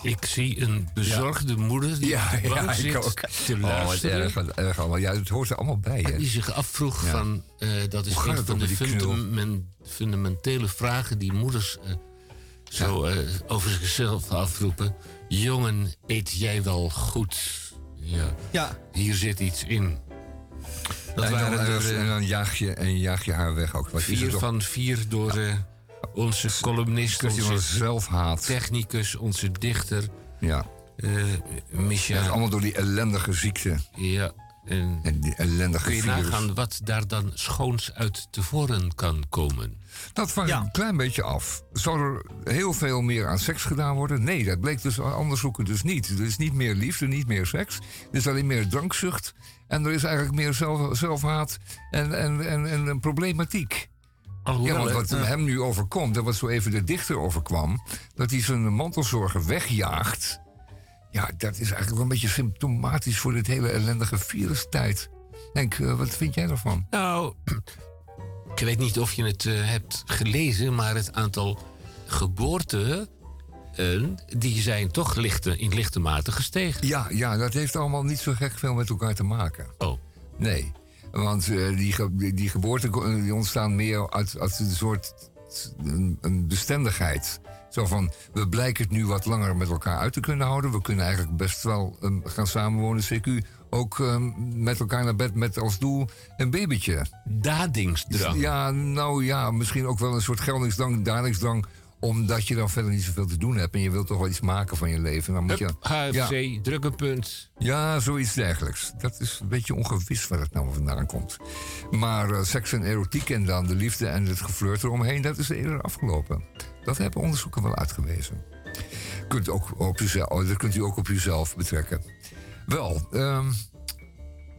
Ik zie een bezorgde moeder die Ja, op de bank ja, ik zit ook. te Oh, luisteren. erg, erg allemaal. Ja, het hoort er allemaal bij, hè? die zich afvroeg Ja. van... eh, dat is een het van de fundamentele vragen die moeders eh, zo eh, over zichzelf afroepen. Jongen, eet jij wel goed? Ja, Ja, hier zit iets in. Dat en, waren dan, er en eh, dan jaag je, en jaag je haar weg ook. Vier toch? van vier door eh, onze columnist, onze zelfhaat. technicus, onze dichter, Ja. eh Dat is Micha. allemaal door die ellendige ziekte. Ja, en En die ellendige kun je virus. nagaan wat daar dan schoons uit tevoren kan komen. Dat vraag Ja. een klein beetje af. Zou er heel veel meer aan seks gedaan worden? Nee, dat bleek dus onderzoeken dus niet. Er is niet meer liefde, niet meer seks. Er is alleen meer drankzucht. En er is eigenlijk meer zelf, zelfhaat en, en, en, en een problematiek. Ja, Alhoewel, want eh, wat hem nu overkomt, en wat zo even de dichter overkwam... dat hij zijn mantelzorger wegjaagt... ja, dat is eigenlijk wel een beetje symptomatisch voor dit hele ellendige virustijd. Henk, eh, wat vind jij daarvan? Nou, ik weet niet of je het eh, hebt gelezen, maar het aantal geboorten. eh, die zijn toch lichte, in lichte mate gestegen. Ja, ja, dat heeft allemaal niet zo gek veel met elkaar te maken. Oh, Nee, want die, ge- die, geboorten die ontstaan meer uit, uit een soort een bestendigheid. Zo van, we blijken het nu wat langer met elkaar uit te kunnen houden. We kunnen eigenlijk best wel eh, gaan samenwonen, CQ. Ook eh, met elkaar naar bed met als doel een babytje. dadingsdrang. Ja, nou ja, misschien ook wel een soort geldingsdrang, dadingsdrang... omdat je dan verder niet zoveel te doen hebt... en je wilt toch wel iets maken van je leven. Dan moet je, HFC, druk een punt. ja, zoiets dergelijks. Dat is een beetje ongewis waar het nou vandaan komt. Maar eh, seks en erotiek en dan de liefde en het geflirt eromheen... dat is eerder afgelopen. Dat hebben onderzoeken wel uitgewezen. Kunt ook op uzelf, oh, dat kunt u ook op uzelf betrekken. Wel, ehm,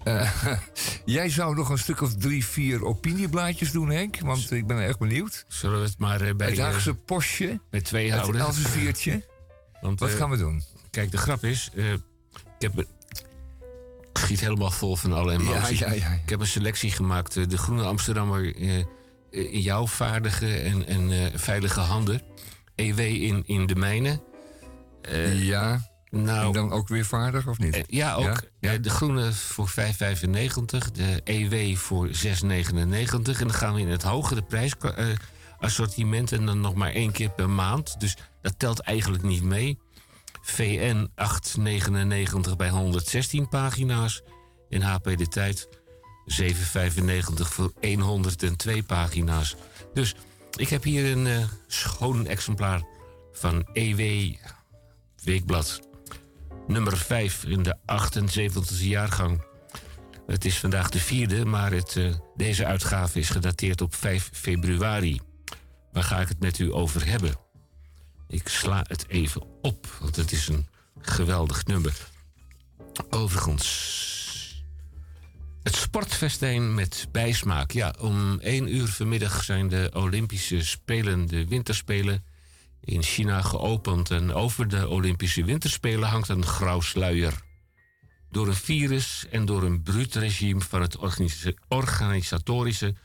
eh, jij zou nog een stuk of drie, vier opinieblaadjes doen, Henk. Want ik ben erg benieuwd. Zullen we het maar eh, bij, Het eh, Haagse postje, bij twee het houden? Elseviertje. Want, Wat eh, gaan we doen? Kijk, de grap is... eh, ik heb... Ik schiet helemaal vol van alle emoties. Ja, ja, ja. Ik heb een selectie gemaakt. eh, De Groene Amsterdammer eh, eh, in jouw vaardige en, en eh, veilige handen. EW in, in de mijne. Eh, ja, en nou, dan ook weer vaardig of niet? eh, ja, ook. Ja? Eh, de Groene voor 5,95. De EW voor 6,99. En dan gaan we in het hogere prijsassortiment. en dan nog maar één keer per maand. Dus dat telt eigenlijk niet mee. VN 8,99 bij 116 pagina's. En HP de Tijd 7,95 voor 102 pagina's. Dus ik heb hier een eh, schoon exemplaar van EW Weekblad. Nummer 5 in de 78e jaargang. Het is vandaag de vierde, maar het, eh, deze uitgave is gedateerd op 5 februari. Waar ga ik het met u over hebben? Ik sla het even op, want het is een geweldig nummer. Overigens. Het sportfestijn met bijsmaak. Ja, om 1 uur vanmiddag zijn de Olympische Spelen, de Winterspelen, in China geopend. En over de Olympische Winterspelen hangt een grauw sluier. Door een virus en door een bruut regime van het organisa- organisatorische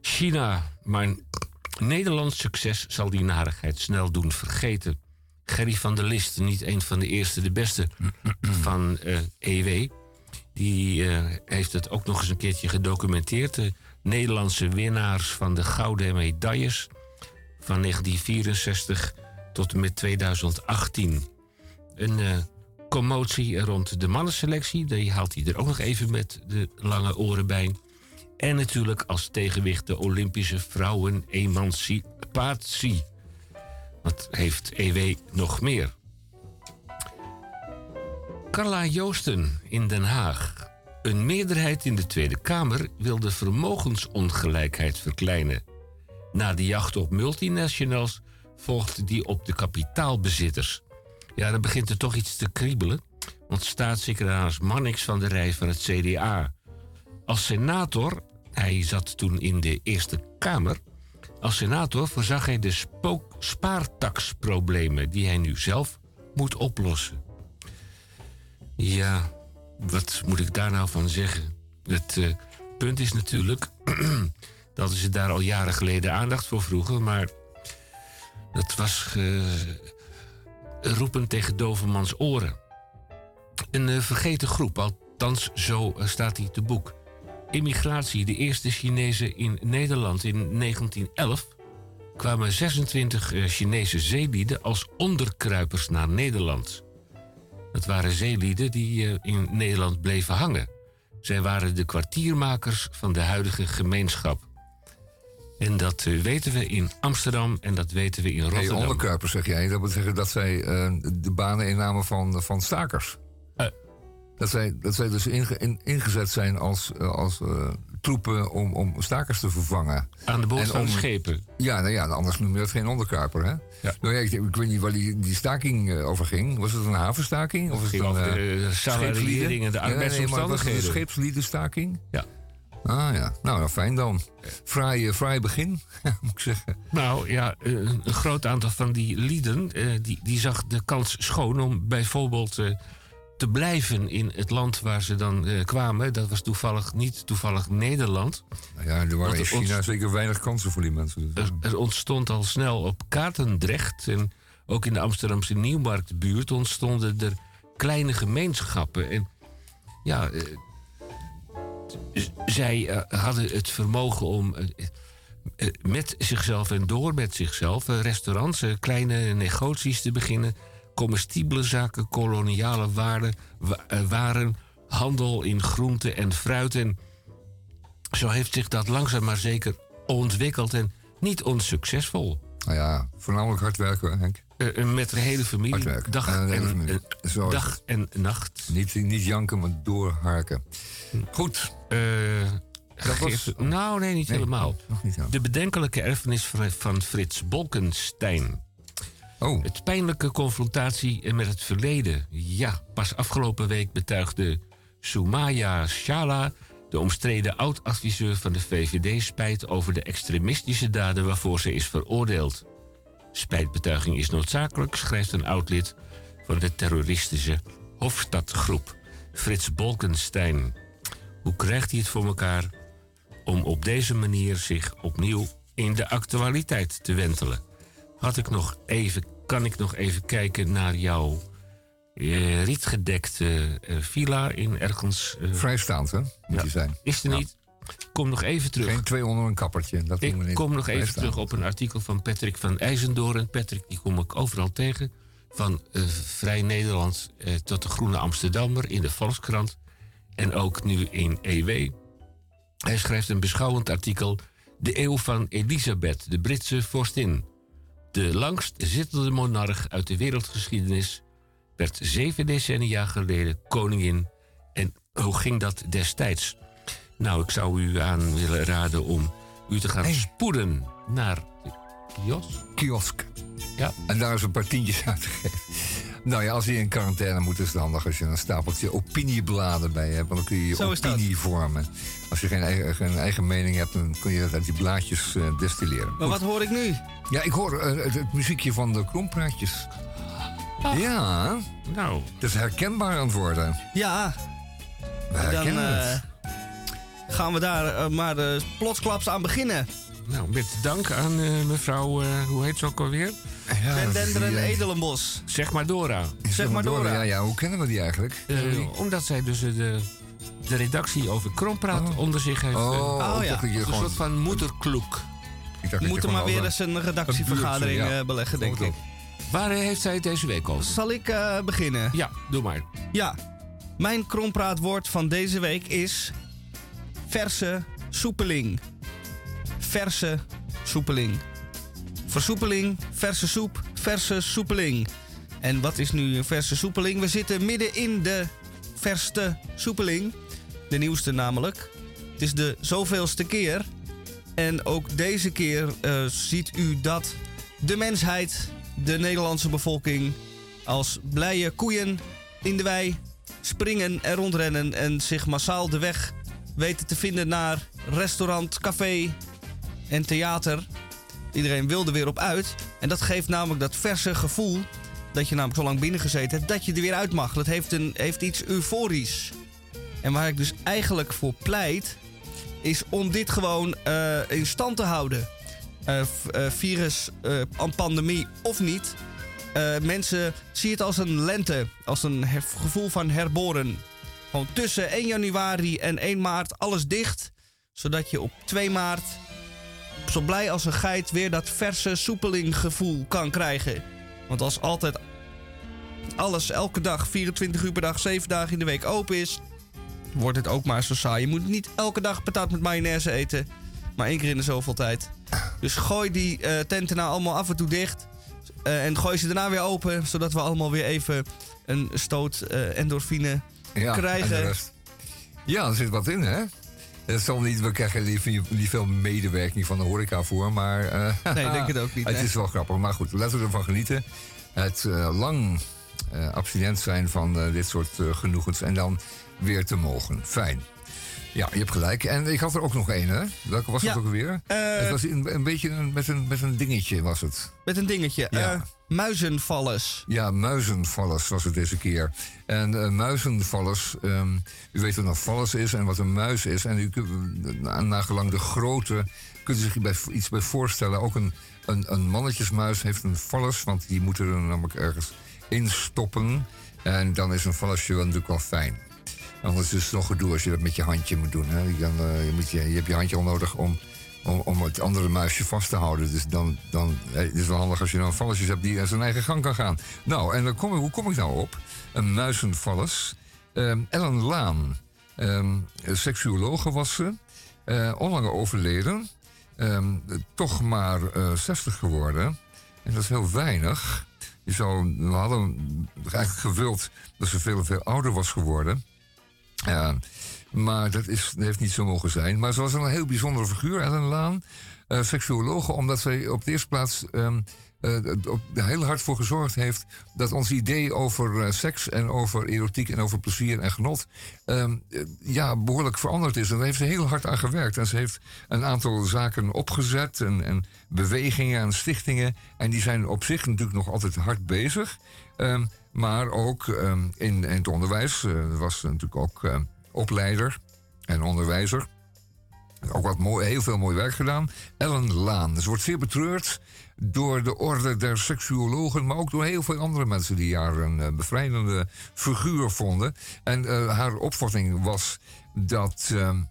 China. Maar Nederlands succes zal die narigheid snel doen vergeten. Gerry van der List, niet een van de eerste, de beste van eh, EW. Die eh, heeft het ook nog eens een keertje gedocumenteerd. De Nederlandse winnaars van de gouden medailles. van 1964 tot en met 2018. Een eh, commotie rond de mannenselectie, die haalt hij er ook nog even met de lange oren bij. En natuurlijk als tegenwicht de Olympische vrouwen-emancipatie. Wat heeft EW nog meer? Carla Joosten in Den Haag. Een meerderheid in de Tweede Kamer wil de vermogensongelijkheid verkleinen. Na de jacht op multinationals volgt die op de kapitaalbezitters. Ja, dan begint er toch iets te kriebelen. Want staatssecretaris Mannix van de Rij van het CDA. Als senator, hij zat toen in de Eerste Kamer. Als senator voorzag hij de spook- spaartaxproblemen die hij nu zelf moet oplossen. Ja, wat moet ik daar nou van zeggen? Het eh, punt is natuurlijk dat ze daar al jaren geleden aandacht voor vroegen, maar dat was eh, roepen tegen dovermans oren. Een eh, vergeten groep, althans zo eh, staat hij te boek. Immigratie, de eerste Chinezen in Nederland in 1911 kwamen 26 eh, Chinese zeelieden als onderkruipers naar Nederland. Dat waren zeelieden die eh, in Nederland bleven hangen. Zij waren de kwartiermakers van de huidige gemeenschap. En dat eh, weten we in Amsterdam en dat weten we in Hey, Rotterdam. onderkruipers zeg jij. Dat wil zeggen dat zij eh, de banen innamen van, van stakers. Dat, zij, dat zij dus inge- in- ingezet zijn als, eh, als eh, troepen om, om stakers te vervangen. Aan de boord van schepen. Ja, nou ja, anders noem je dat geen onderkruiper, hè? Ja. Nou ja, ik, ik weet niet waar die, die staking eh, over ging. Was het een havenstaking? Of was het een over de salariering en de? Ja, arbeidsomstandigheden. een scheepsliedenstaking? Ja. Ah ja, nou, nou fijn dan. Fraai, fraai begin, moet ik zeggen. Nou ja, een groot aantal van die lieden die, die zag de kans schoon om bijvoorbeeld te blijven in het land waar ze dan eh, kwamen. Dat was toevallig niet toevallig Nederland. Nou ja, er waren in China zeker weinig kansen voor die mensen. Dus, Er, er ontstond al snel op Katendrecht en ook in de Amsterdamse Nieuwmarktbuurt ontstonden er kleine gemeenschappen. En ja, eh, zij eh, hadden het vermogen om met zichzelf en door met zichzelf restaurants, kleine negoties te beginnen, comestibele zaken, koloniale waarden, wa- eh, waren, handel in groenten en fruit. En zo heeft zich dat langzaam maar zeker ontwikkeld en niet onsuccesvol. nou ja, voornamelijk hard werken, Henk. Eh, met de hele familie, Hard werken. dag, en, familie. dag en nacht. Niet, niet janken, maar doorharken. Goed. Eh, Dat was- nou, nee, niet Nee, helemaal. Nog niet. De bedenkelijke erfenis van, van Frits Bolkenstein. Oh, Het pijnlijke confrontatie met het verleden. Ja, pas afgelopen week betuigde Soumaya Shala, de omstreden oud-adviseur van de VVD, spijt over de extremistische daden waarvoor ze is veroordeeld. Spijtbetuiging is noodzakelijk, schrijft een oud-lid van de terroristische Hofstadgroep, Frits Bolkenstein. Hoe krijgt hij het voor elkaar om op deze manier zich opnieuw in de actualiteit te wentelen? Had ik nog even, kan ik nog even kijken naar jouw eh, rietgedekte eh, villa in ergens. eh, vrijstaand, hè? Moet Ja. je zijn. is er Ja. niet? Kom nog even terug. Geen twee onder een kappertje. Dat Ik niet. kom nog even terug op een artikel van Patrick van IJzendoorn. Patrick, die kom ik overal tegen. Van Vrij Nederland tot de Groene Amsterdammer in de Volkskrant. En ook nu in EW. Hij schrijft een beschouwend artikel. De eeuw van Elisabeth, de Britse vorstin. De langst zittende monarch uit de wereldgeschiedenis. werd zeven decennia geleden koningin. En hoe ging dat destijds? Nou, ik zou u aan willen raden om u te gaan Hey. spoeden naar de kiosk. Kiosk. Ja. En daar is een paar tientjes uit te geven. Nou ja, als je in quarantaine moet, is het handig als je een stapeltje opiniebladen bij hebt. Want dan kun je je Zo opinie vormen. Als je geen eigen, geen eigen mening hebt, dan kun je dat uit die blaadjes eh, destilleren. Maar wat hoor ik nu? Ja, ik hoor eh, het, het muziekje van de krompraatjes. Ja, Nou, het is herkenbaar aan het worden. Ja, We dan herkennen eh, het. gaan we daar eh, maar eh, plotsklaps aan beginnen. Nou, met dank aan eh, mevrouw, eh, hoe heet ze ook alweer? Ja, Den dat is Dender en die, eh, Edelenbos. Zeg maar Dora. Zeg maar Dora. Ja, ja, hoe kennen we die eigenlijk? Eh, omdat zij dus de, de redactie over Krompraat Oh. onder zich heeft. Oh, Oh, ja. een gewoon... soort van moederkloek. We moeten maar weer eens een redactievergadering Een ja. beleggen, denk ik. Waar heeft zij het deze week over? Zal ik eh, beginnen? Ja, doe maar. Ja, mijn krompraatwoord van deze week is verse soepeling. Verse soepeling. Versoepeling, verse soep, verse soepeling. En wat is nu een verse soepeling? We zitten midden in de verste soepeling. De nieuwste namelijk. Het is de zoveelste keer. En ook deze keer eh, ziet u dat de mensheid, de Nederlandse bevolking, als blije koeien in de wei springen en rondrennen en zich massaal de weg weten te vinden naar restaurant, café en theater. Iedereen wil er weer op uit. En dat geeft namelijk dat verse gevoel dat je namelijk zo lang binnen gezeten hebt, dat je er weer uit mag. Dat heeft, een, heeft iets euforisch. En waar ik dus eigenlijk voor pleit, is om dit gewoon eh, in stand te houden. Eh, eh, virus, een pandemie of niet. Mensen zien het als een lente, als een gevoel van herboren. Gewoon tussen 1 januari en 1 maart alles dicht. Zodat je op 2 maart zo blij als een geit weer dat verse soepelinggevoel kan krijgen. Want als altijd alles elke dag, 24 uur per dag, 7 dagen in de week open is, wordt het ook maar zo saai. Je moet niet elke dag patat met mayonaise eten, maar één keer in de zoveel tijd. Dus gooi die eh, tenten nou allemaal af en toe dicht. eh, en gooi ze daarna weer open, zodat we allemaal weer even een stoot eh, endorfine ja, krijgen. en. Ja, er zit wat in, hè? Het zal niet, we krijgen niet, veel medewerking van de horeca voor, maar... eh, Nee, ik denk het ook niet, Het nee. is wel grappig, maar goed, laten we ervan genieten. Het eh, lang eh, abstinent zijn van dit soort genoegens en dan weer te mogen. Fijn. Ja, je hebt gelijk. En ik had er ook nog één, hè? Welke was Ja, het ook alweer? eh, het was een, een beetje een, met, een, met een dingetje, was het. Met een dingetje. Ja. Muizenvallers. Ja, muizenvallers was het deze keer. En eh, muizenvallers, ehm, u weet wat een vallers is en wat een muis is. En u kunt, na- nagelang de grootte, kunt u zich bij, iets bij voorstellen. Ook een, een, een mannetjesmuis heeft een vallers, want die moeten er namelijk ergens instoppen. En dan is een vallersje natuurlijk wel fijn. Anders is het nog gedoe als je dat met je handje moet doen. Hè. Je, kan, eh, je, moet je, je hebt je handje al nodig om, om, om het andere muisje vast te houden. Dus dan, dan het is wel handig als je dan valletjes hebt die zijn eigen gang kan gaan. Nou, en dan kom hoe kom ik nou op? Een muizenvalles. Ehm Ellen Laan, ehm seksuologe was ze. eh onlange overleden. Ehm, toch maar eh 60 geworden. En dat is heel weinig. We hadden eigenlijk gewild dat ze veel, veel ouder was geworden. Ja, maar dat, is, heeft niet zo mogen zijn. Maar ze was een heel bijzondere figuur, Ellen Laan. seksuologe, omdat zij op de eerste plaats ehm, eh, heel hard voor gezorgd heeft... dat ons idee over eh, seks en over erotiek en over plezier en genot... ehm, eh, ja, behoorlijk veranderd is. En daar heeft ze heel hard aan gewerkt. En ze heeft een aantal zaken opgezet en, en bewegingen en stichtingen. En die zijn op zich natuurlijk nog altijd hard bezig. Ehm, maar ook in, in het onderwijs was ze natuurlijk ook opleider en onderwijzer. Ook wat mooi, heel veel mooi werk gedaan. Ellen Laan. Ze wordt zeer betreurd door de orde der seksuologen, maar ook door heel veel andere mensen die haar een eh, bevrijdende figuur vonden. En eh, haar opvatting was dat, ehm,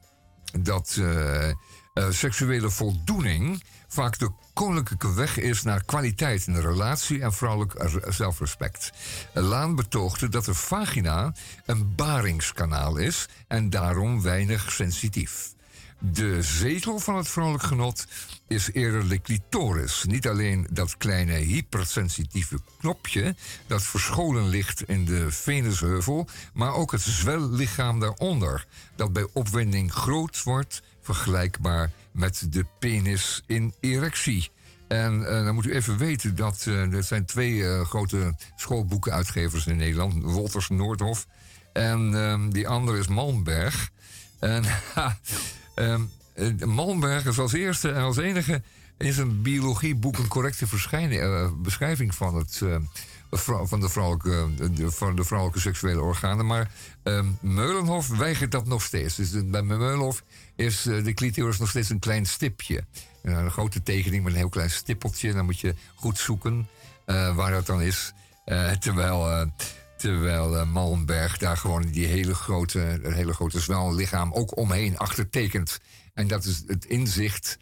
dat eh, eh, seksuele voldoening vaak de koninklijke weg is naar kwaliteit in de relatie en vrouwelijk zelfrespect. Laan betoogde dat de vagina een baringskanaal is en daarom weinig sensitief. De zetel van het vrouwelijk genot is eerder de clitoris. Niet alleen dat kleine hypersensitieve knopje dat verscholen ligt in de venusheuvel, maar ook het zwellichaam daaronder, dat bij opwinding groot wordt, vergelijkbaar met de penis in erectie. En eh, dan moet u even weten dat eh, er zijn twee eh, grote schoolboekenuitgevers in Nederland, Wolters Noordhof en ehm, die andere is Malmberg. En eh, Malmberg is als eerste en als enige in zijn biologieboek een correcte beschrijving van, het, van, de vrouwelijke, van de vrouwelijke seksuele organen. Maar ehm, Meulenhof weigert dat nog steeds. Dus bij Meulenhof is eh, de clitoris nog steeds een klein stipje. Ja, een grote tekening met een heel klein stippeltje. Dan moet je goed zoeken eh, waar dat dan is. Eh, terwijl... eh, Terwijl eh, Malmberg daar gewoon die hele grote, een hele grote zwellichaam ook omheen achtertekent. En dat is het inzicht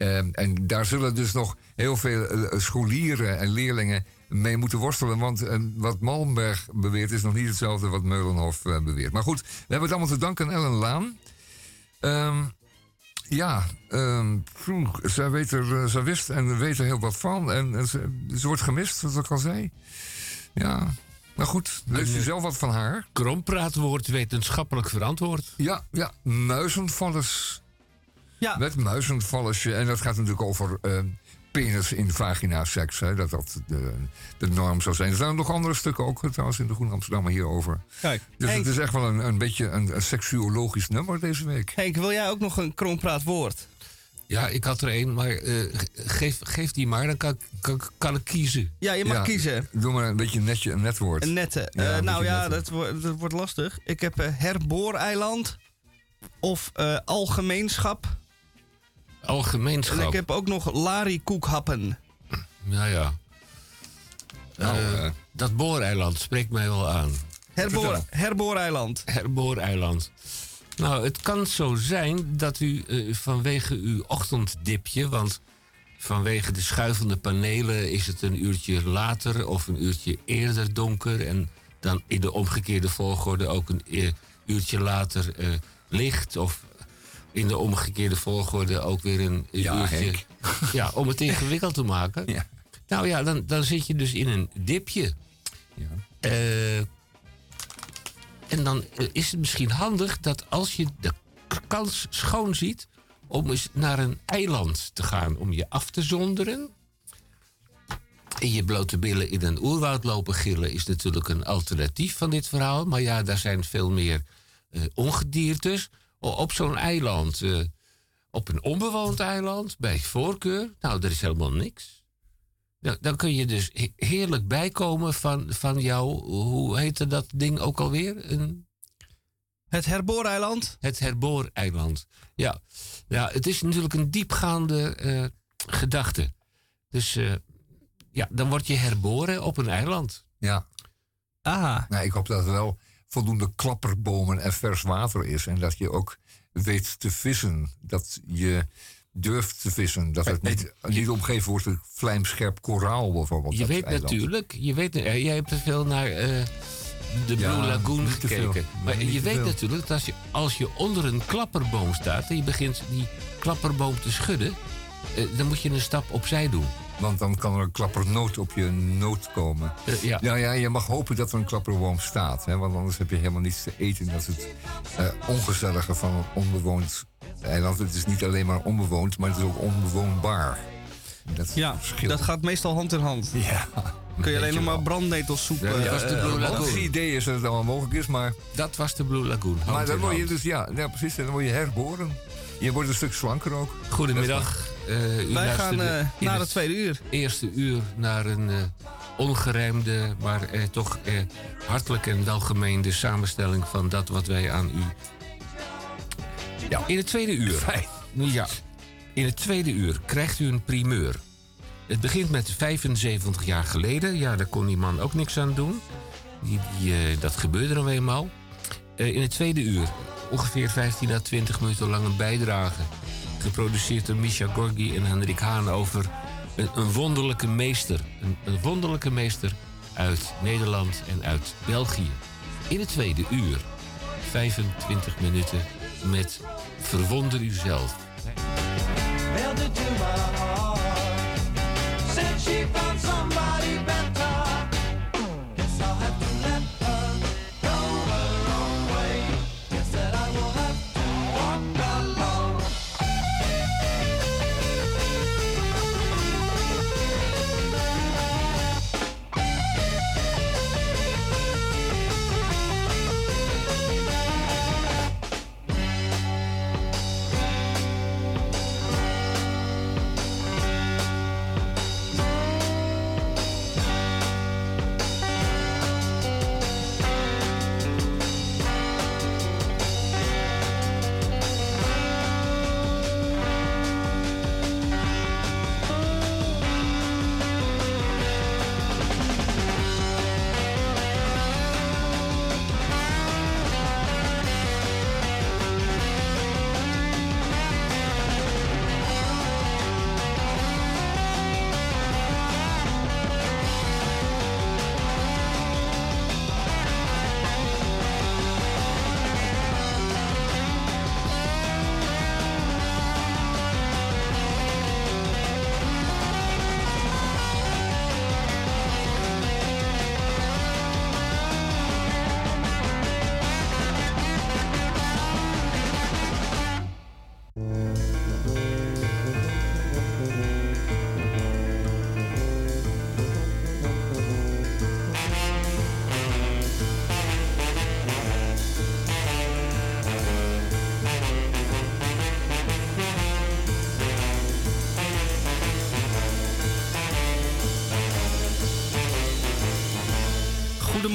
Ehm, en daar zullen dus nog heel veel eh, scholieren en leerlingen mee moeten worstelen. Want eh, wat Malmberg beweert is nog niet hetzelfde wat Meulenhof eh, beweert. Maar goed, we hebben het allemaal te danken aan Ellen Laan. Ehm, ja, ehm, zij, weet er, eh, zij wist en weet er heel wat van. En, en ze, ze wordt gemist, wat ik al zei. Ja, maar goed, leest u zelf wat van haar? Krompraatwoord wetenschappelijk verantwoord. Ja, ja, muizenvallers. Ja. Met muizenvallersje. En dat gaat natuurlijk over eh, penis in vagina seks. Hè, dat dat de, de norm zou zijn. Er zijn nog andere stukken ook trouwens in de Groene Amsterdammer hierover. Kijk, Dus Henk, het is echt wel een, een beetje een, een seksuologisch nummer deze week. Henk, wil jij ook nog een krompraat woord? Ja, ik had er één, maar eh, ge- geef, geef die maar, dan kan, ik- kan, kan ik kiezen. Ja, je mag Ja, kiezen. Doe maar een beetje een netje, een net woord. Een nette. Ja, Eh, een nou ja, nette. dat, wordt dat wordt lastig. Ik heb eh, herbooreiland of eh. En ik heb ook nog larikoekhappen. Ja, ja. Nou, Eh, eh, dat booreiland spreekt mij wel aan. Herboor, herbooreiland. Herbooreiland. Nou, het kan zo zijn dat u eh, vanwege uw ochtenddipje, want vanwege de schuivende panelen is het een uurtje later of een uurtje eerder donker. En dan in de omgekeerde volgorde ook een eh, uurtje later eh, licht. Of in de omgekeerde volgorde ook weer een Ja, uurtje. Ja, om het ingewikkeld te maken. Ja. Nou ja, dan, dan zit je dus in een dipje. ja. Eh, en dan eh, is het misschien handig dat als je de kans schoon ziet om eens naar een eiland te gaan om je af te zonderen. In je blote billen in een oerwoud lopen gillen is natuurlijk een alternatief van dit verhaal. Maar ja, daar zijn veel meer eh, ongediertes. Op zo'n eiland, eh, op een onbewoond eiland, bij voorkeur, nou, er is helemaal niks. Dan, dan kun je dus he- heerlijk bijkomen van, van jouw, hoe heette dat ding ook alweer? Een, Het herbooreiland. het herbooreiland. Ja. ja, het is natuurlijk een diepgaande eh, gedachte. Dus eh, ja, dan word je herboren op een eiland. ja. Aha. Nou, ik hoop dat wel voldoende klapperbomen en vers water is. En dat je ook weet te vissen. Dat je durft te vissen. Dat het niet, niet omgeven wordt door vlijmscherp koraal bijvoorbeeld. Je weet eiland. natuurlijk, je weet, eh, jij hebt te veel naar eh, de Blue Ja, Lagoon veel. gekeken. Maar je weet veel. natuurlijk dat als je, als je onder een klapperboom staat en je begint die klapperboom te schudden, eh, dan moet je een stap opzij doen. Want dan kan er een klappernoot op je noot komen. Eh, ja. Ja, ja, je mag hopen dat er een klapperboom staat. Hè, want anders heb je helemaal niets te eten. Dat is het eh, ongezellige van een onbewoond eiland. Het is niet alleen maar onbewoond, maar het is ook onbewoonbaar. Dat is Ja, het verschil. dat gaat meestal hand in hand. Ja. Kun je alleen nog maar brandnetelsoep... Ja, eh, ja, was de eh, Blue Het Lagoon. logische idee is dat het allemaal mogelijk is, maar, Dat was de Blue Lagoon. maar dan word je dus, ja, ja, precies, dan word je herboren. Je wordt een stuk slanker ook. Goedemiddag. Eh, Wij gaan in naar het tweede uur. eerste uur naar een eh, ongerijmde, maar toch hartelijk en welgemeende samenstelling van dat wat wij aan u. Ja. In het tweede uur. Fijn. Ja. In het tweede uur krijgt u een primeur. Het begint met 75 jaar geleden. Ja, daar kon die man ook niks aan doen. Die, die, dat gebeurde dan eenmaal. Eh, in het tweede uur, ongeveer 15 à 20 minuten lang een bijdrage. Geproduceerd door Misha Gorgi en Hendrik Haan over een, wonderlijke meester. Een, wonderlijke meester uit Nederland en uit België. In het tweede uur, 25 minuten met Verwonder uzelf. my heart.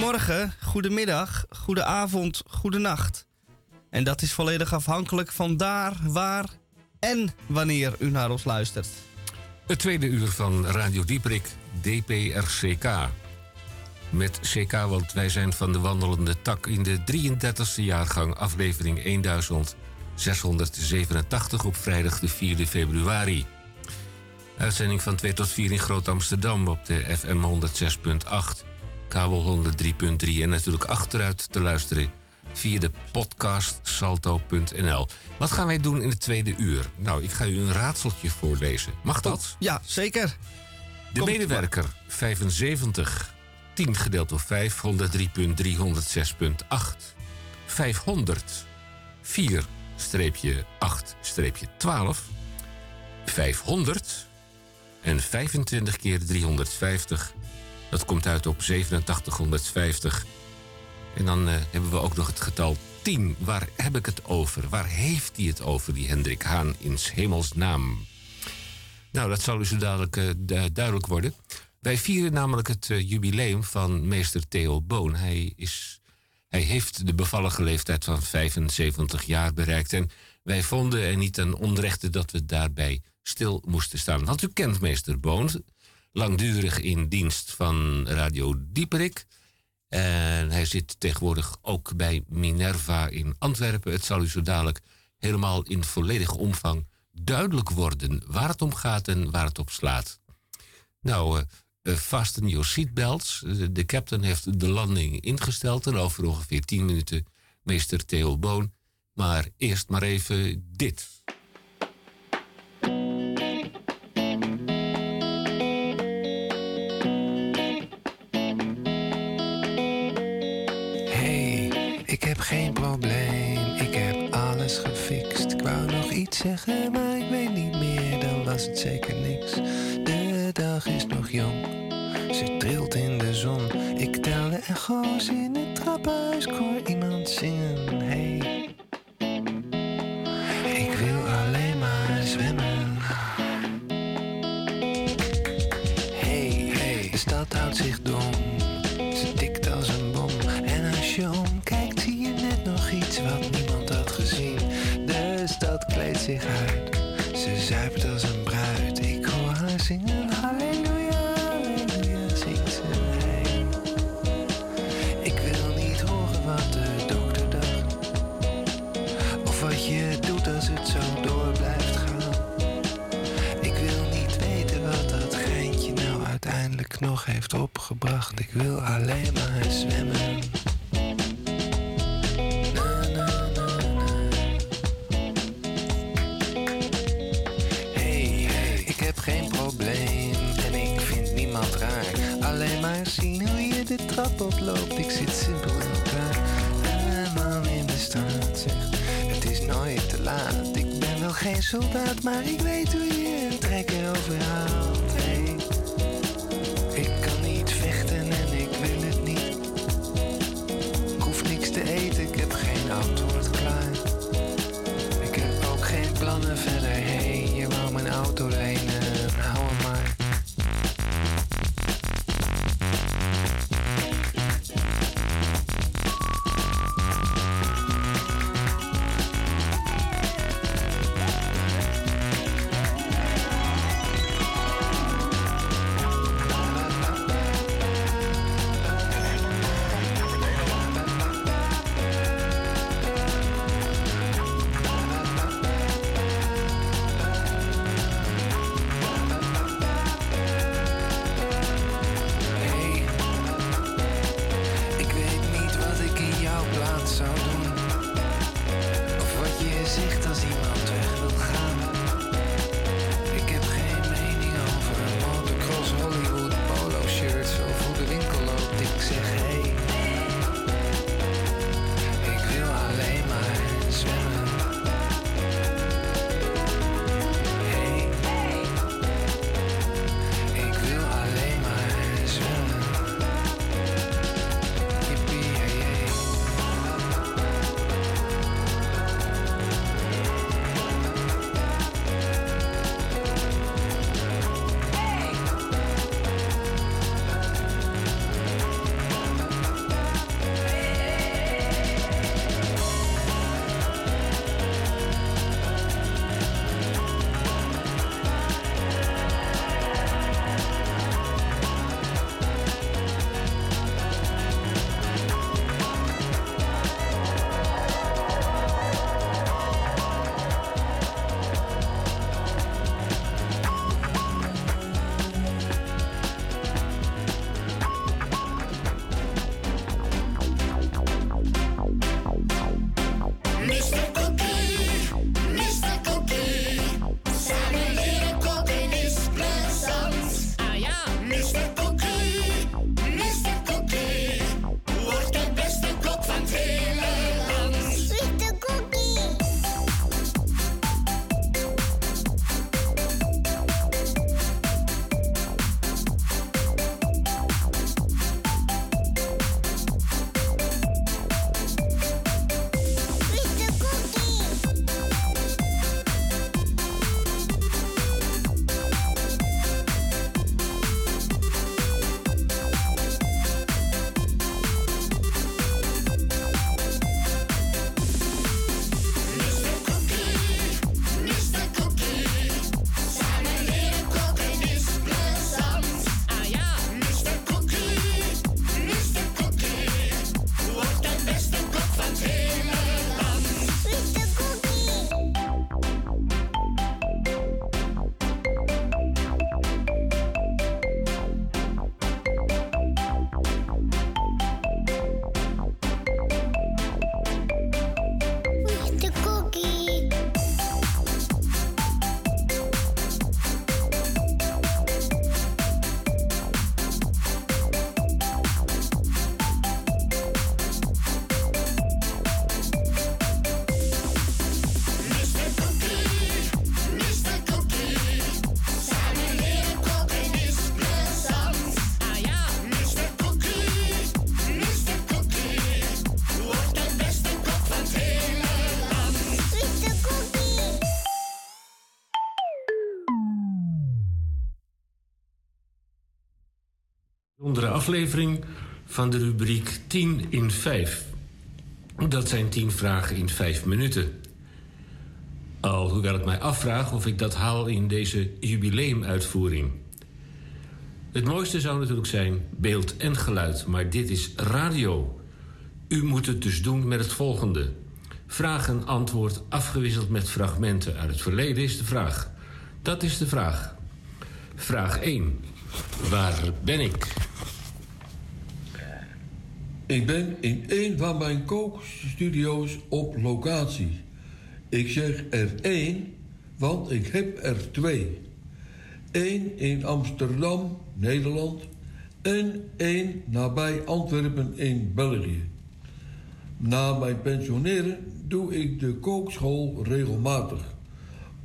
Goedemorgen, goedemiddag, goedenavond, goedenacht. En dat is volledig afhankelijk van daar, waar en wanneer u naar ons luistert. Het tweede uur van Radio Dieprik, DPRCK. Met CK, want wij zijn van de wandelende tak in de 33e jaargang, aflevering 1687 op vrijdag de 4e februari. Uitzending van 2 tot 4 in Groot Amsterdam op de FM 106.8, kabel 103.3 en natuurlijk achteruit te luisteren via de podcast salto.nl. Wat gaan wij doen in het tweede uur? Nou, ik ga u een raadseltje voorlezen. Mag dat? Ja, zeker. De Komt medewerker 75. 10 gedeeld door 5, 103.306.8. 500. 4 streepje 8 streepje 12. 500. En 25 keer 350. Dat komt uit op 8750. En dan eh, hebben we ook nog het getal 10. Waar heb ik het over? Waar heeft hij het over, die Hendrik Haan, in 's hemels naam? Nou, dat zal u zo dadelijk eh, du- duidelijk worden. Wij vieren namelijk het eh, jubileum van meester Theo Boon. Hij, is, hij heeft de bevallige leeftijd van 75 jaar bereikt. En wij vonden er niet ten onrechte dat we daarbij stil moesten staan. Want u kent meester Boon, langdurig in dienst van Radio Dieperik. En hij zit tegenwoordig ook bij Minerva in Antwerpen. Het zal u zo dadelijk helemaal in volledige omvang duidelijk worden waar het om gaat en waar het op slaat. Nou, eh, fasten your seatbelts. De captain heeft de landing ingesteld en over ongeveer 10 minuten meester Theo Boon. Maar eerst maar even dit. Geen probleem, ik heb alles gefixt. Ik wou nog iets zeggen, maar ik weet niet meer, dan was het zeker niks. De dag is nog jong, ze trilt in de zon. Ik tel de echo's in het trappenhuis, ik hoor iemand zingen. Hey, ik wil alleen maar zwemmen. Hey, hey, de stad houdt zich dom. Ze zuipt als een bruid. Ik hoor haar zingen. Halleluja, halleluja, zingt ze. Hey. Ik wil niet horen wat de dokter dacht. Of wat je doet als het zo door blijft gaan. Ik wil niet weten wat dat geintje nou uiteindelijk nog heeft opgebracht. Ik wil alleen maar zwemmen. Zien hoe je de trap oploopt. Ik zit simpel in. Een man in de straat zegt: Het is nooit te laat. Ik ben wel geen soldaat, maar ik weet hoe je een trekker overhaalt. Aflevering van de rubriek 10 in 5. Dat zijn 10 vragen in 5 minuten. Alhoewel ik mij afvraag of ik dat haal in deze jubileumuitvoering. Het mooiste zou natuurlijk zijn beeld en geluid, maar dit is radio. U moet het dus doen met het volgende. Vraag en antwoord afgewisseld met fragmenten uit het verleden is de vraag. Dat is de vraag. Vraag 1. Waar ben ik? Ik ben in een van mijn kookstudio's op locatie. Ik zeg er één, want ik heb er twee. Eén in Amsterdam, Nederland, en één nabij Antwerpen in België. Na mijn pensioneren doe ik de kookschool regelmatig.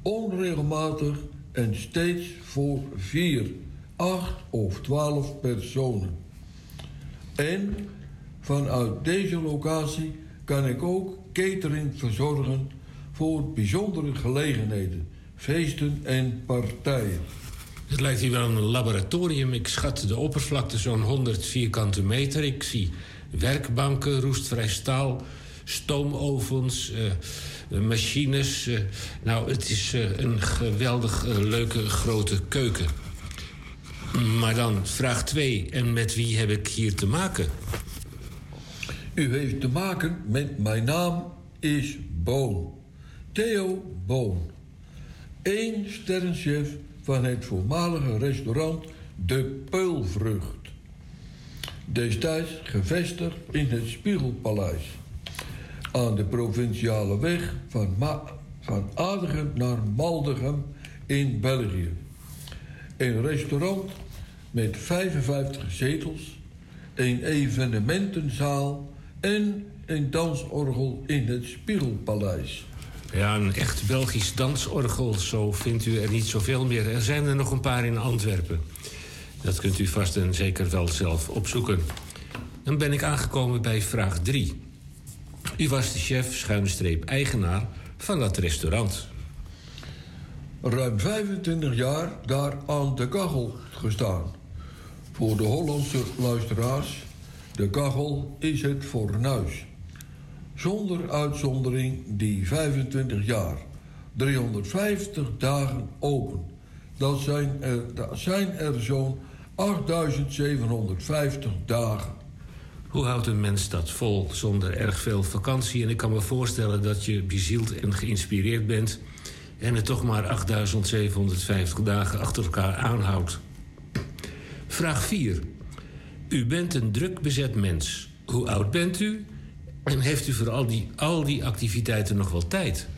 Onregelmatig en steeds voor vier, acht of twaalf personen. En vanuit deze locatie kan ik ook catering verzorgen voor bijzondere gelegenheden, feesten en partijen. Het lijkt hier wel een laboratorium. Ik schat de oppervlakte zo'n 100 vierkante meter. Ik zie werkbanken, roestvrij staal, stoomovens, eh, machines. eh. nou, het is eh, een geweldig eh, leuke grote keuken. Maar dan vraag 2. En met wie heb ik hier te maken? U heeft te maken met mijn naam is Boon. Theo Boon. Eén sterrenchef van het voormalige restaurant De Peulvrucht. Destijds gevestigd in het Spiegelpaleis. Aan de provinciale weg van, Ma van naar Maldegem in België. Een restaurant met 55 zetels, een evenementenzaal en een dansorgel in het Spiegelpaleis. Ja, een echt Belgisch dansorgel, zo vindt u er niet zoveel meer. Er zijn er nog een paar in Antwerpen. Dat kunt u vast en zeker wel zelf opzoeken. Dan ben ik aangekomen bij vraag 3. U was de chef, schuine streep, eigenaar van dat restaurant. Ruim 25 jaar daar aan de kachel gestaan. Voor de Hollandse luisteraars, de kachel is het fornuis. Zonder uitzondering die 25 jaar, 350 dagen open. Dat zijn er, zijn er zo'n 8750 dagen. Hoe houdt een mens dat vol zonder erg veel vakantie? En ik kan me voorstellen dat je bezield en geïnspireerd bent... en het toch maar 8750 dagen achter elkaar aanhoudt. Vraag 4. U bent een druk bezet mens. Hoe oud bent u? En heeft u voor al die, al die activiteiten nog wel tijd?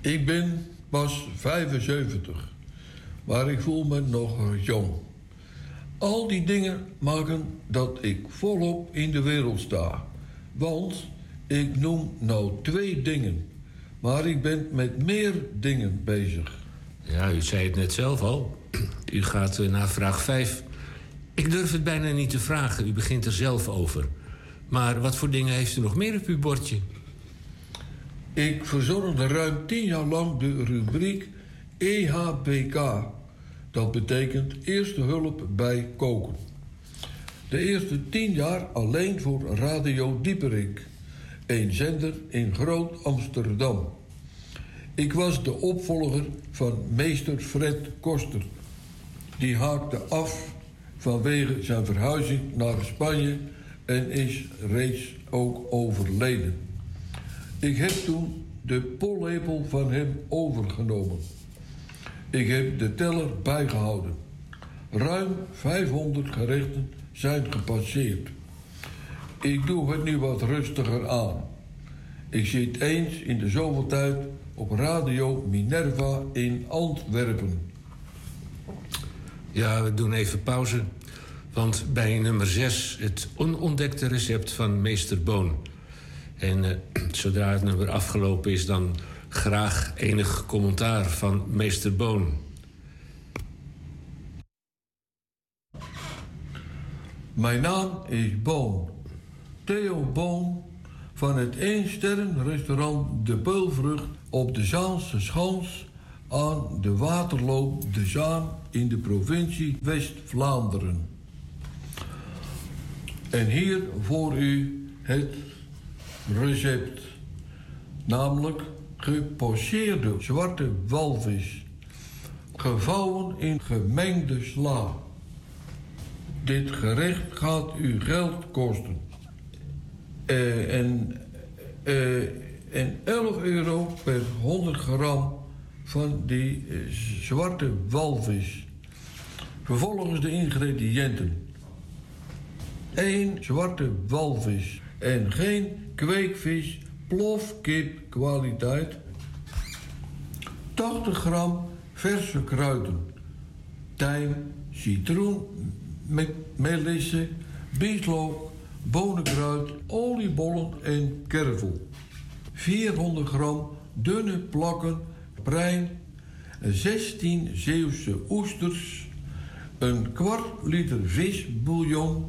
Ik ben pas 75, maar ik voel me nog jong. Al die dingen maken dat ik volop in de wereld sta. Want ik noem nou twee dingen, maar ik ben met meer dingen bezig. Ja, u zei het net zelf al. U gaat eh, naar vraag 5. Ik durf het bijna niet te vragen, u begint er zelf over. Maar wat voor dingen heeft u nog meer op uw bordje? Ik verzorgde ruim tien jaar lang de rubriek EHBK. Dat betekent Eerste Hulp bij Koken. De eerste tien jaar alleen voor Radio Dieperik. Een zender in Groot Amsterdam. Ik was de opvolger van meester Fred Koster. Die haakte af vanwege zijn verhuizing naar Spanje en is reeds ook overleden. Ik heb toen de pollepel van hem overgenomen. Ik heb de teller bijgehouden. Ruim 500 gerechten zijn gepasseerd. Ik doe het nu wat rustiger aan. Ik zit eens in de zoveel tijd op Radio Minerva in Antwerpen. Ja, we doen even pauze. Want bij nummer 6 het onontdekte recept van meester Boon. En eh, zodra het nummer afgelopen is, dan graag enig commentaar van meester Boon. Mijn naam is Boon. Theo Boon van het eensterrenrestaurant De Peulvrucht op de Zaanse Schans aan de waterloop De Zaan in de provincie West-Vlaanderen. En hier voor u het recept. Namelijk gepocheerde zwarte walvis. Gevouwen in gemengde sla. Dit gerecht gaat u geld kosten. Eh, en, eh, en 11 euro per 100 gram van die eh, zwarte walvis. Vervolgens de ingrediënten. 1 zwarte walvis en geen kweekvis, plofkip kwaliteit. 80 gram verse kruiden. Tijm, citroen, me- melisse, bieslook, bonenkruid, oliebollen en kervel. 400 gram dunne plakken brein, 16 Zeeuwse oesters, een kwart liter visbouillon,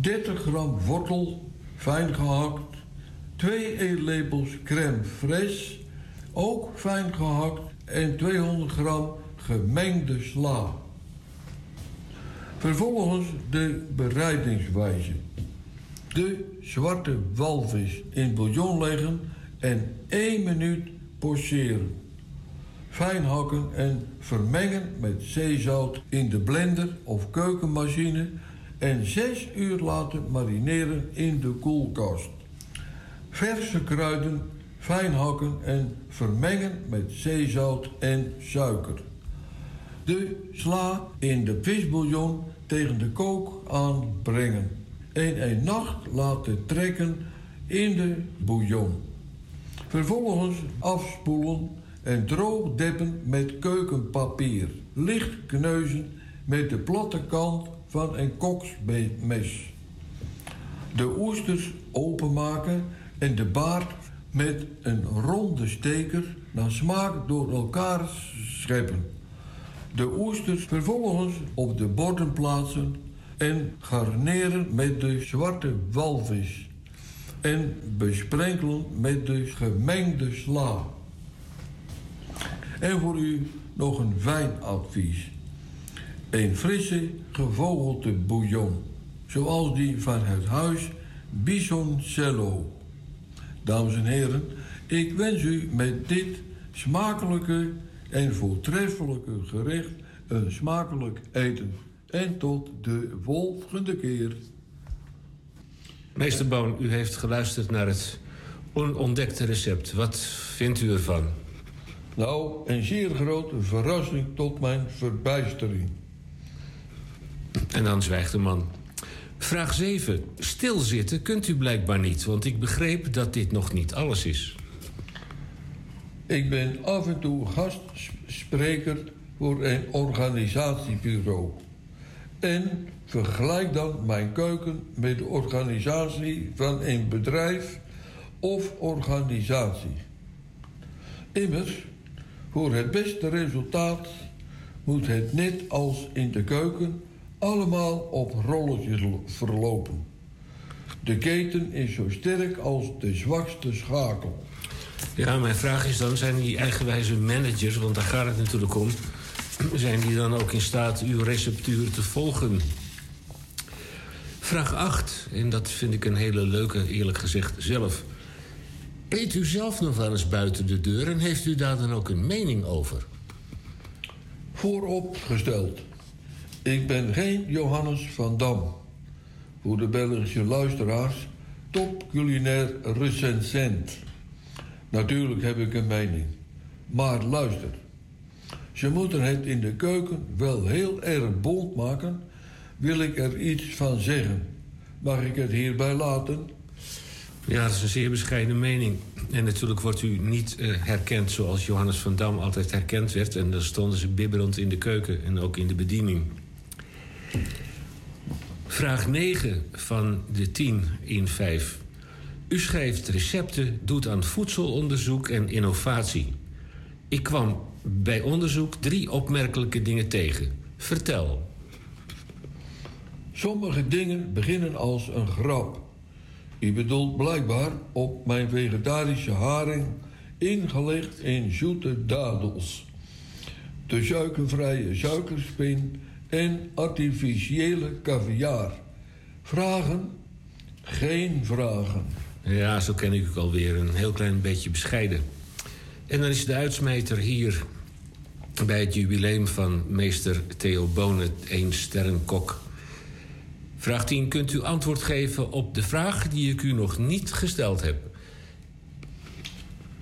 30 gram wortel, fijn gehakt, 2 eetlepels crème fraîche, ook fijn gehakt, en 200 gram gemengde sla. Vervolgens de bereidingswijze. De zwarte walvis in bouillon leggen en 1 minuut pocheren. Fijn hakken en vermengen met zeezout in de blender of keukenmachine en 6 uur laten marineren in de koelkast. Verse kruiden fijn hakken en vermengen met zeezout en suiker. De sla in de visbouillon tegen de kook aanbrengen. En een nacht laten trekken in de bouillon. Vervolgens afspoelen en droog deppen met keukenpapier. Licht kneuzen met de platte kant van een koksmes. De oesters openmaken en de baard met een ronde steker naar smaak door elkaar scheppen. De oesters vervolgens op de borden plaatsen en garneren met de zwarte walvis. En besprenkelen met de gemengde sla. En voor u nog een wijnadvies. Een frisse, gevogelte bouillon. Zoals die van het huis Bisoncello. Dames en heren, ik wens u met dit smakelijke en voortreffelijke gerecht een smakelijk eten. En tot de volgende keer. Meester Boon, u heeft geluisterd naar het onontdekte recept. Wat vindt u ervan? Nou, een zeer grote verrassing tot mijn verbijstering. En dan zwijgt de man. Vraag 7. Stilzitten kunt u blijkbaar niet, want ik begreep dat dit nog niet alles is. Ik ben af en toe gastspreker voor een organisatiebureau. En vergelijk dan mijn keuken met de organisatie van een bedrijf of organisatie. Immers, voor het beste resultaat moet het net als in de keuken allemaal op rolletjes verlopen. De keten is zo sterk als de zwakste schakel. Ja, mijn vraag is dan, zijn die eigenwijze managers, want daar gaat het natuurlijk om... zijn die dan ook in staat uw receptuur te volgen? Vraag 8, en dat vind ik een hele leuke, eerlijk gezegd, zelf. Eet u zelf nog wel eens buiten de deur en heeft u daar dan ook een mening over? Vooropgesteld. Ik ben geen Johannes van Dam. Voor de Belgische luisteraars, top culinair recensent. Natuurlijk heb ik een mening. Maar luister. Ze moeten het in de keuken wel heel erg bond maken, wil ik er iets van zeggen. Mag ik het hierbij laten? Ja, dat is een zeer bescheiden mening. En natuurlijk wordt u niet eh, herkend zoals Johannes van Dam altijd herkend werd. En dan stonden ze bibberend in de keuken en ook in de bediening. Vraag 9 van de 10 in 5. U schrijft recepten, doet aan voedselonderzoek en innovatie. Ik kwam bij onderzoek drie opmerkelijke dingen tegen. Vertel. Sommige dingen beginnen als een grap. U bedoelt blijkbaar op mijn vegetarische haring ingelegd in zoete dadels. De suikervrije suikerspin en artificiële caviar. Vragen? Geen vragen. Ja, zo ken ik u alweer. Een heel klein beetje bescheiden. En dan is de uitsmijter hier bij het jubileum van meester Theo Bonen, één sterrenkok. Vraag 10. Kunt u antwoord geven op de vraag die ik u nog niet gesteld heb?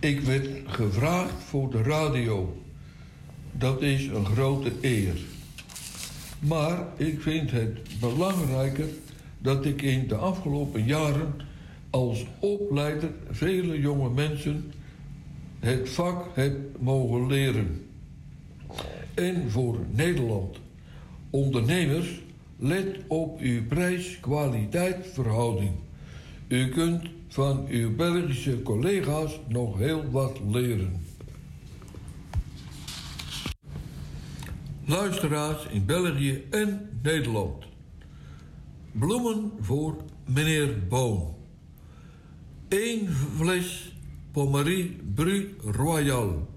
Ik werd gevraagd voor de radio. Dat is een grote eer. Maar ik vind het belangrijker dat ik in de afgelopen jaren als opleider vele jonge mensen het vak heb mogen leren. En voor Nederland. Ondernemers, let op uw prijs-kwaliteit verhouding. U kunt van uw Belgische collega's nog heel wat leren. Luisteraars in België en Nederland. Bloemen voor meneer Boon. Eén fles Pommerie Brut Royal.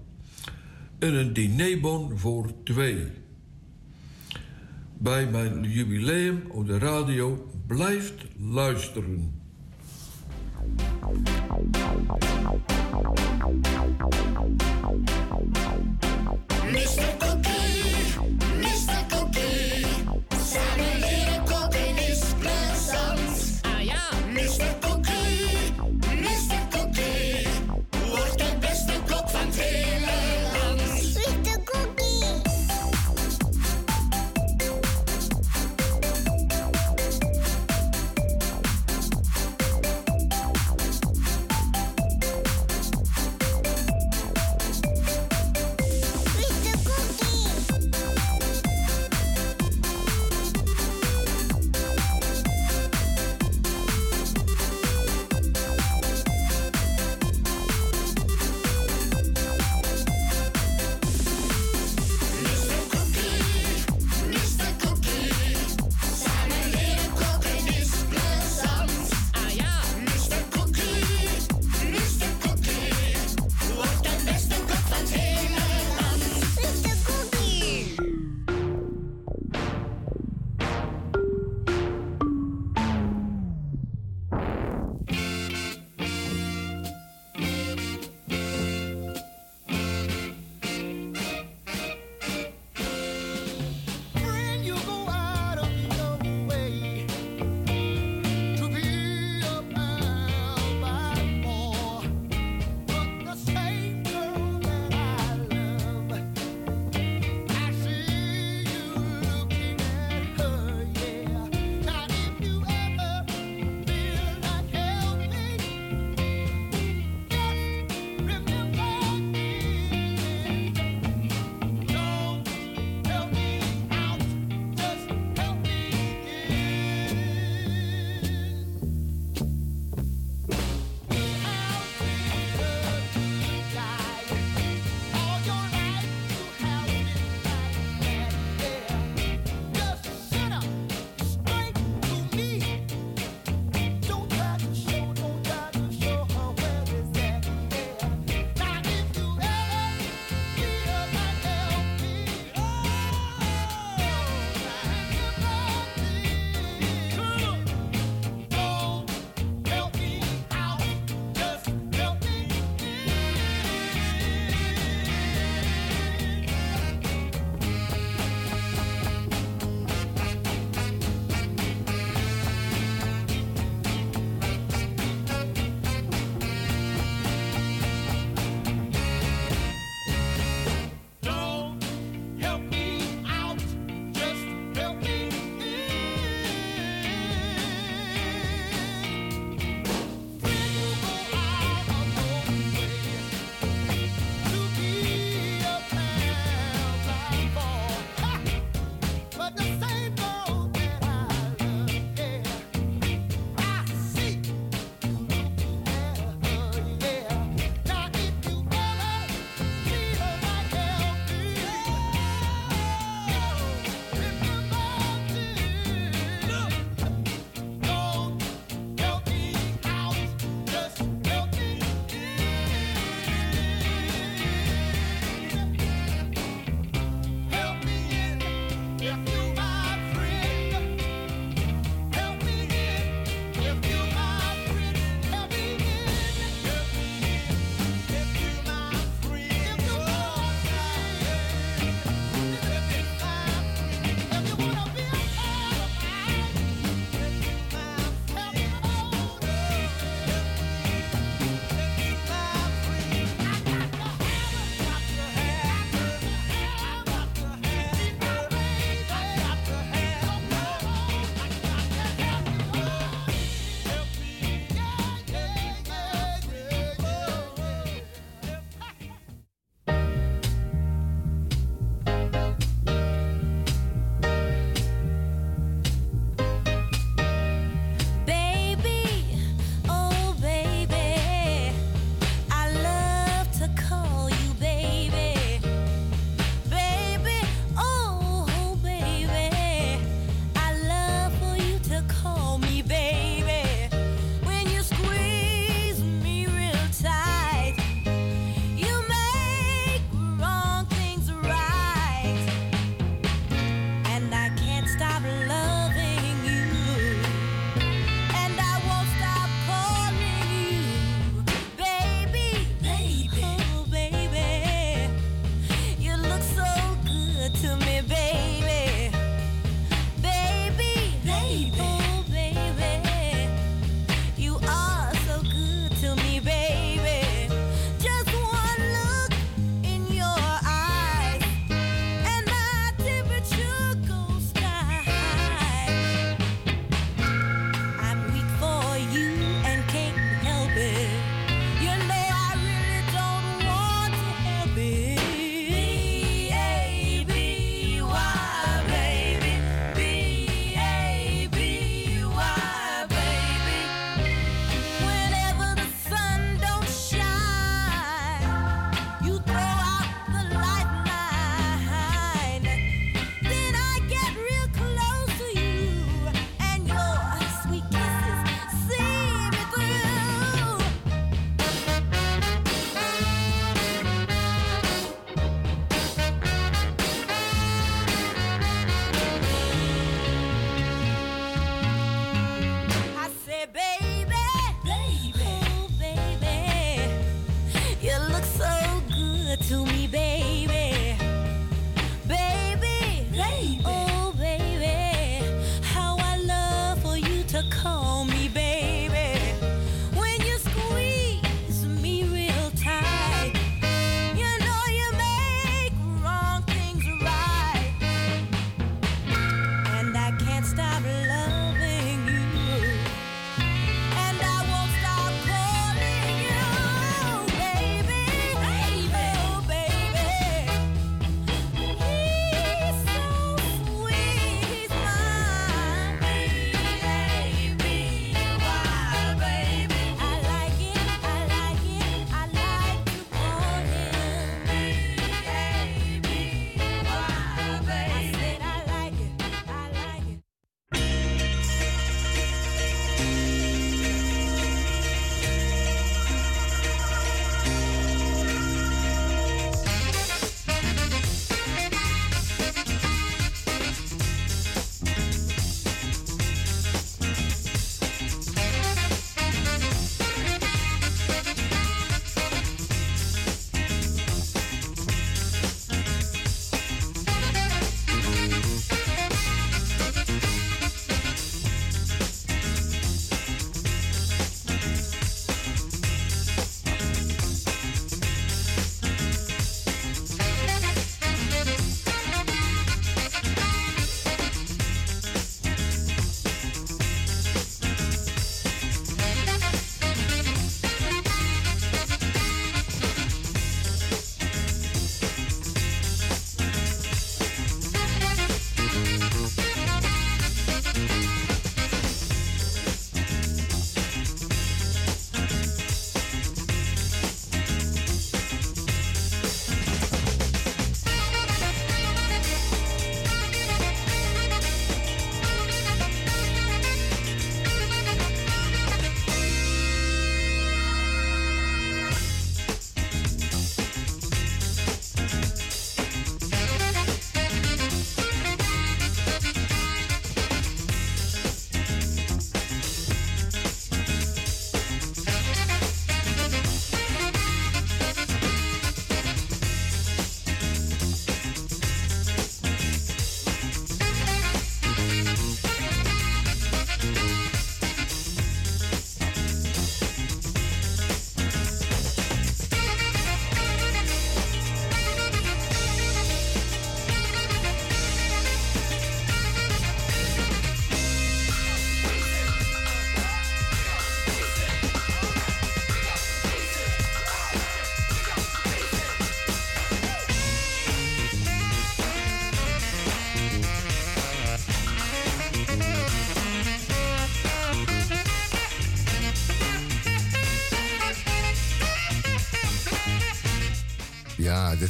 En een dinerbon voor twee. Bij mijn jubileum op de radio blijft luisteren. Mr.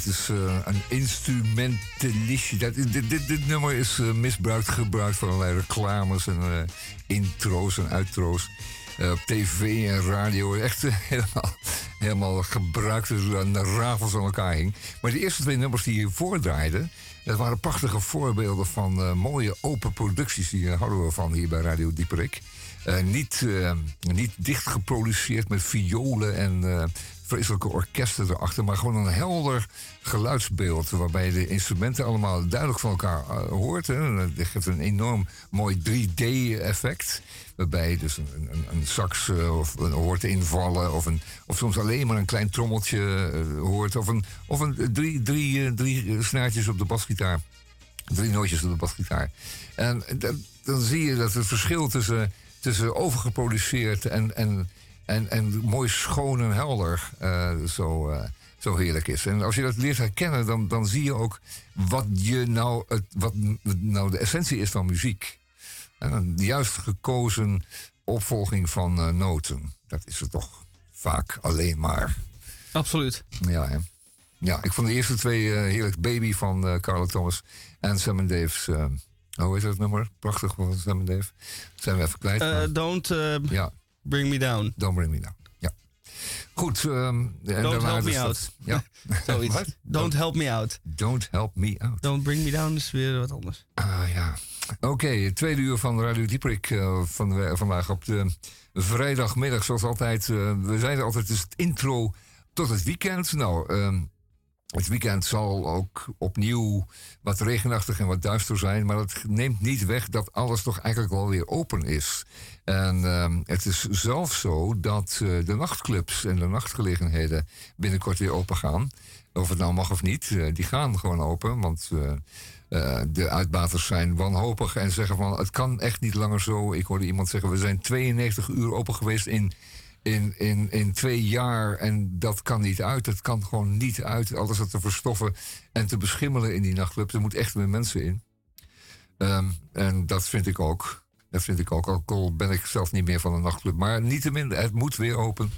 is eh, een instrumentalistje. Dat, dit, dit, dit nummer is eh, misbruikt, gebruikt voor allerlei reclames en eh, intro's en uitro's. Op tv en radio. Echt helemaal, helemaal gebruikt. Dus aan de rafels aan elkaar hing. Maar de eerste twee nummers die je voordraaide... dat waren prachtige voorbeelden van mooie open producties. Die houden we van hier bij Radio Dieperik. Niet, niet dicht geproduceerd met violen en vreselijke orkesten erachter, maar gewoon een helder geluidsbeeld. Waarbij je de instrumenten allemaal duidelijk van elkaar eh, hoort. Hè. Dat geeft een enorm mooi 3D-effect. Waarbij je dus een, een, een sax eh, of een hoort invallen, of, een, of soms alleen maar een klein trommeltje eh, hoort, of, een, of een, drie, drie, drie snaartjes op de basgitaar. Drie nootjes op de basgitaar. En dan, dan zie je dat het verschil tussen, tussen overgeproduceerd en, en, en, en mooi schoon en helder eh, zo, eh, zo heerlijk is. En als je dat leert herkennen, dan, dan zie je ook wat, je nou het, wat nou de essentie is van muziek. En een juist gekozen opvolging van eh, noten. Dat is het toch vaak alleen maar. Absoluut. Ja, hè? ja, ik vond de eerste twee heerlijk. Baby van eh Carla Thomas en Sam Dave's... eh, hoe heet dat nummer? Prachtig van Sam Dave. Zijn we even kwijt. Maar- don't ja, bring me down. Don't Bring Me Down. Ja. Goed. en Don't help dus me out. Ja. Zoiets. Don't help me out. Don't Help Me Out. Don't bring me down is weer wat anders. Ah ja. Oké, het tweede uur van Radio Dieperik eh, van vandaag op de vrijdagmiddag, zoals altijd. eh, we zeiden altijd, het is het intro tot het weekend. Nou, ehm, het weekend zal ook opnieuw wat regenachtig en wat duister zijn. Maar dat neemt niet weg dat alles toch eigenlijk wel weer open is. En ehm, het is zelfs zo dat eh, de nachtclubs en de nachtgelegenheden binnenkort weer open gaan. Of het nou mag of niet, eh, die gaan gewoon open. Want eh, de uitbaters zijn wanhopig en zeggen van het kan echt niet langer zo. Ik hoorde iemand zeggen, we zijn 92 uur open geweest in, in, in, in twee jaar en dat kan niet uit. Het kan gewoon niet uit. Alles wat te verstoffen en te beschimmelen in die nachtclub. Er moet echt weer mensen in. Ehm, en dat vind ik ook. Dat vind ik ook. Ook al ben ik zelf niet meer van een nachtclub. Maar niettemin, het moet weer open.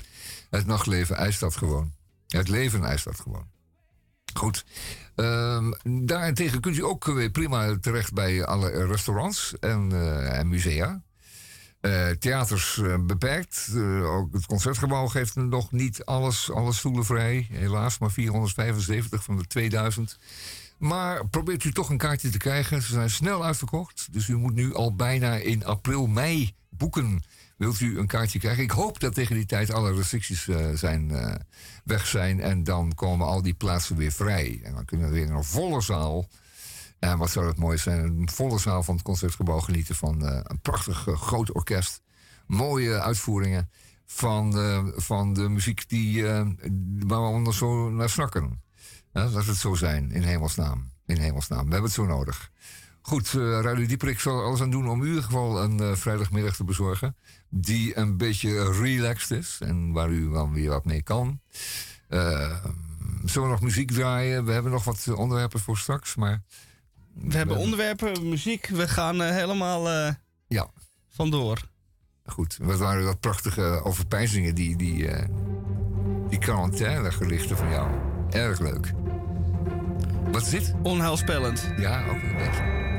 Het nachtleven eist dat gewoon. Het leven eist dat gewoon. Goed. Ehm, daarentegen kunt u ook weer prima terecht bij alle restaurants en, eh, en musea. Eh, theaters eh, beperkt. Eh, ook het concertgebouw geeft nog niet alles, alle stoelen vrij. Helaas, maar 475 van de 2000. Maar probeert u toch een kaartje te krijgen. Ze zijn snel uitverkocht. Dus u moet nu al bijna in april, mei boeken. Wilt u een kaartje krijgen? Ik hoop dat tegen die tijd alle restricties zijn, weg zijn. En dan komen al die plaatsen weer vrij. En dan kunnen we weer in een volle zaal. En wat zou dat mooi zijn? Een volle zaal van het concertgebouw genieten van eh, een prachtig eh, groot orkest. Mooie uitvoeringen van, eh, van de muziek die, eh, waar we onder zo naar snakken. Laat het zo zijn, in hemelsnaam. In hemelsnaam. We hebben het zo nodig. Goed, eh Radio Dieperik zal alles aan doen om u in ieder geval een vrijdagmiddag te bezorgen. Die een beetje relaxed is en waar u dan weer wat mee kan. Zullen we nog muziek draaien? We hebben nog wat onderwerpen voor straks, maar... We hebben onderwerpen, muziek. We gaan eh, helemaal eh, Ja, vandoor. goed. Wat waren dat prachtige overpeinzingen, die, die, eh die van jou. Erg leuk. Wat is dit? Onheilspellend. Ja, ook een beetje.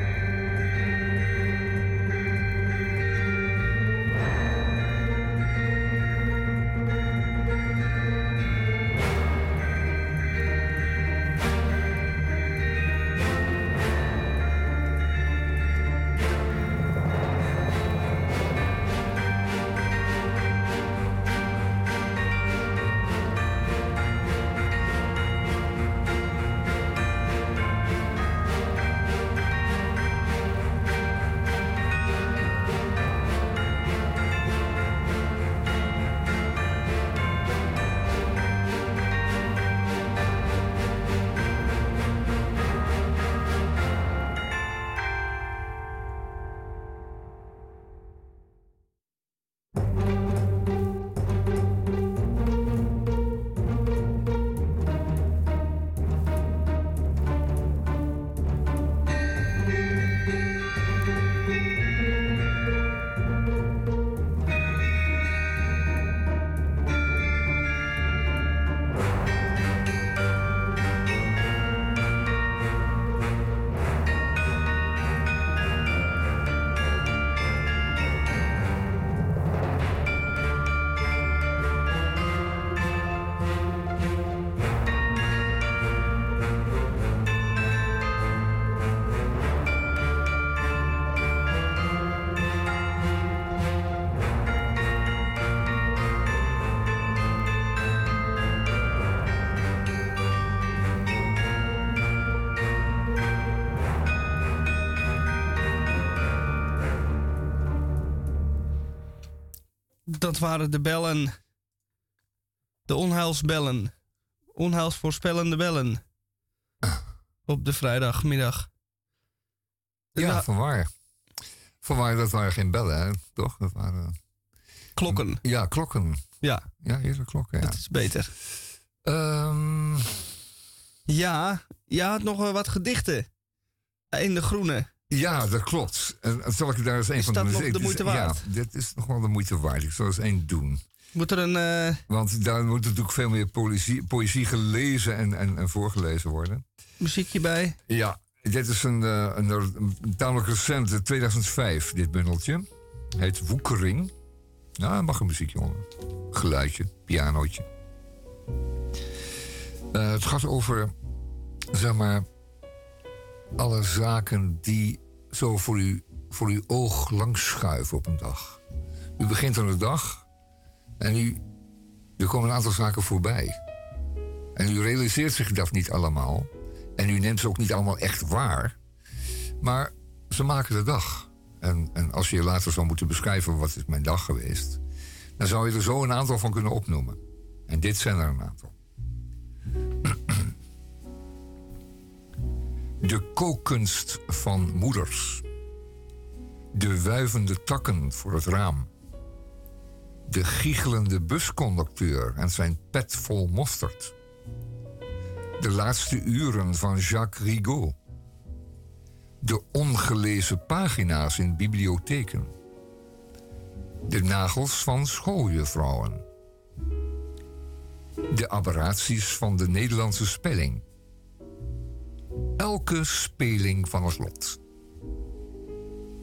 Dat waren de bellen. De onheilsbellen. Onheilsvoorspellende bellen. Op de vrijdagmiddag. Ja, Nou, vanwaar. Vanwaar, dat waren geen bellen, hè? toch? Dat waren... klokken. Ja, klokken. Ja, Ja, eerder klokken, ja. dat is beter. Ehm, Ja, je had nog wat gedichten. In de groene. Ja, dat klopt. En zal ik daar eens een Is van dat doen? nog Ik- de moeite Ja, waard? dit is nog wel de moeite waard. Ik zal eens één doen. Moet er een... eh, Want daar moet natuurlijk veel meer poëzie, poëzie gelezen en, en, en voorgelezen worden. muziekje bij? Ja, dit is een, eh, een, een tamelijk recente, 2005, dit bundeltje. Heet Woekering. Nou, mag een muziekje onder. Geluidje, pianootje. Eh, het gaat over, zeg maar, alle zaken die zo voor, u, voor uw oog langs schuiven op een dag. U begint aan de dag en u, er komen een aantal zaken voorbij. En u realiseert zich dat niet allemaal. En u neemt ze ook niet allemaal echt waar. Maar ze maken de dag. En, en als je later zou moeten beschrijven wat is mijn dag geweest... dan zou je er zo een aantal van kunnen opnoemen. En dit zijn er een aantal. De kookkunst van moeders. De wuivende takken voor het raam. De giechelende busconducteur en zijn pet vol mosterd. De laatste uren van Jacques Rigaud. De ongelezen pagina's in bibliotheken. De nagels van schooljuffrouwen. De aberraties van de Nederlandse spelling. Elke speling van het lot.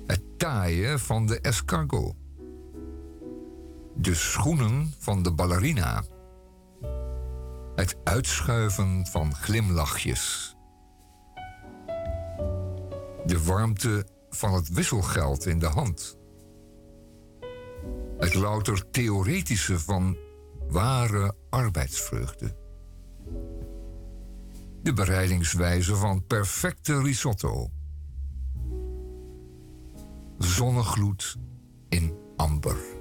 Het taaien van de escargot. De schoenen van de ballerina. Het uitschuiven van glimlachjes. De warmte van het wisselgeld in de hand. Het louter theoretische van ware arbeidsvreugde. De bereidingswijze van perfecte risotto. Zonnegloed in amber.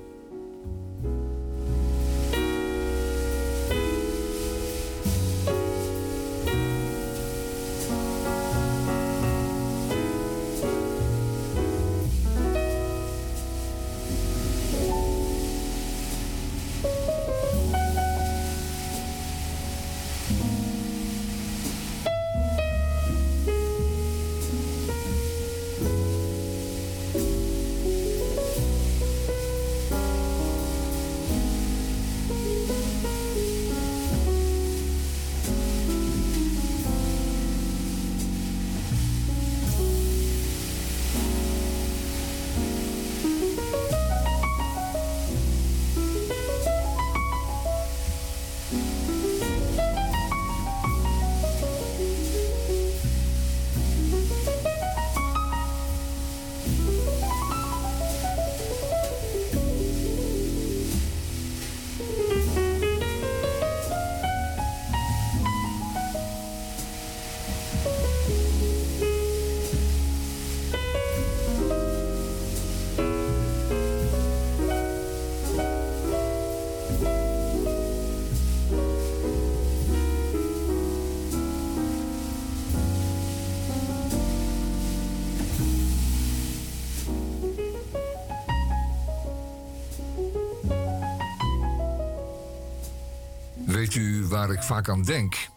Waar ik vaak aan denk?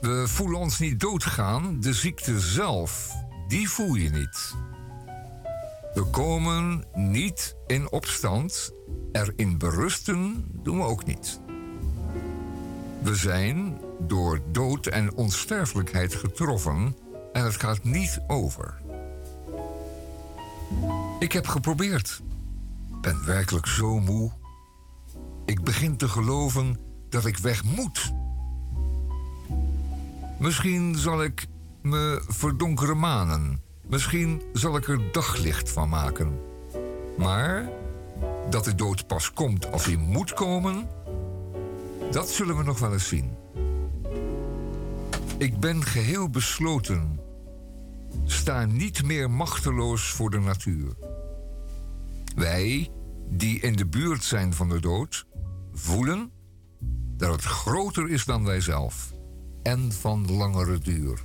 We voelen ons niet doodgaan, de ziekte zelf, die voel je niet. We komen niet in opstand, erin berusten doen we ook niet. We zijn door dood en onsterfelijkheid getroffen en het gaat niet over. Ik heb geprobeerd. Ben werkelijk zo moe. Ik begin te geloven dat ik weg moet. Misschien zal ik me verdonkere manen. Misschien zal ik er daglicht van maken. Maar dat de dood pas komt als hij moet komen, dat zullen we nog wel eens zien. Ik ben geheel besloten. Sta niet meer machteloos voor de natuur. Wij, die in de buurt zijn van de dood, voelen dat het groter is dan wij zelf en van langere duur.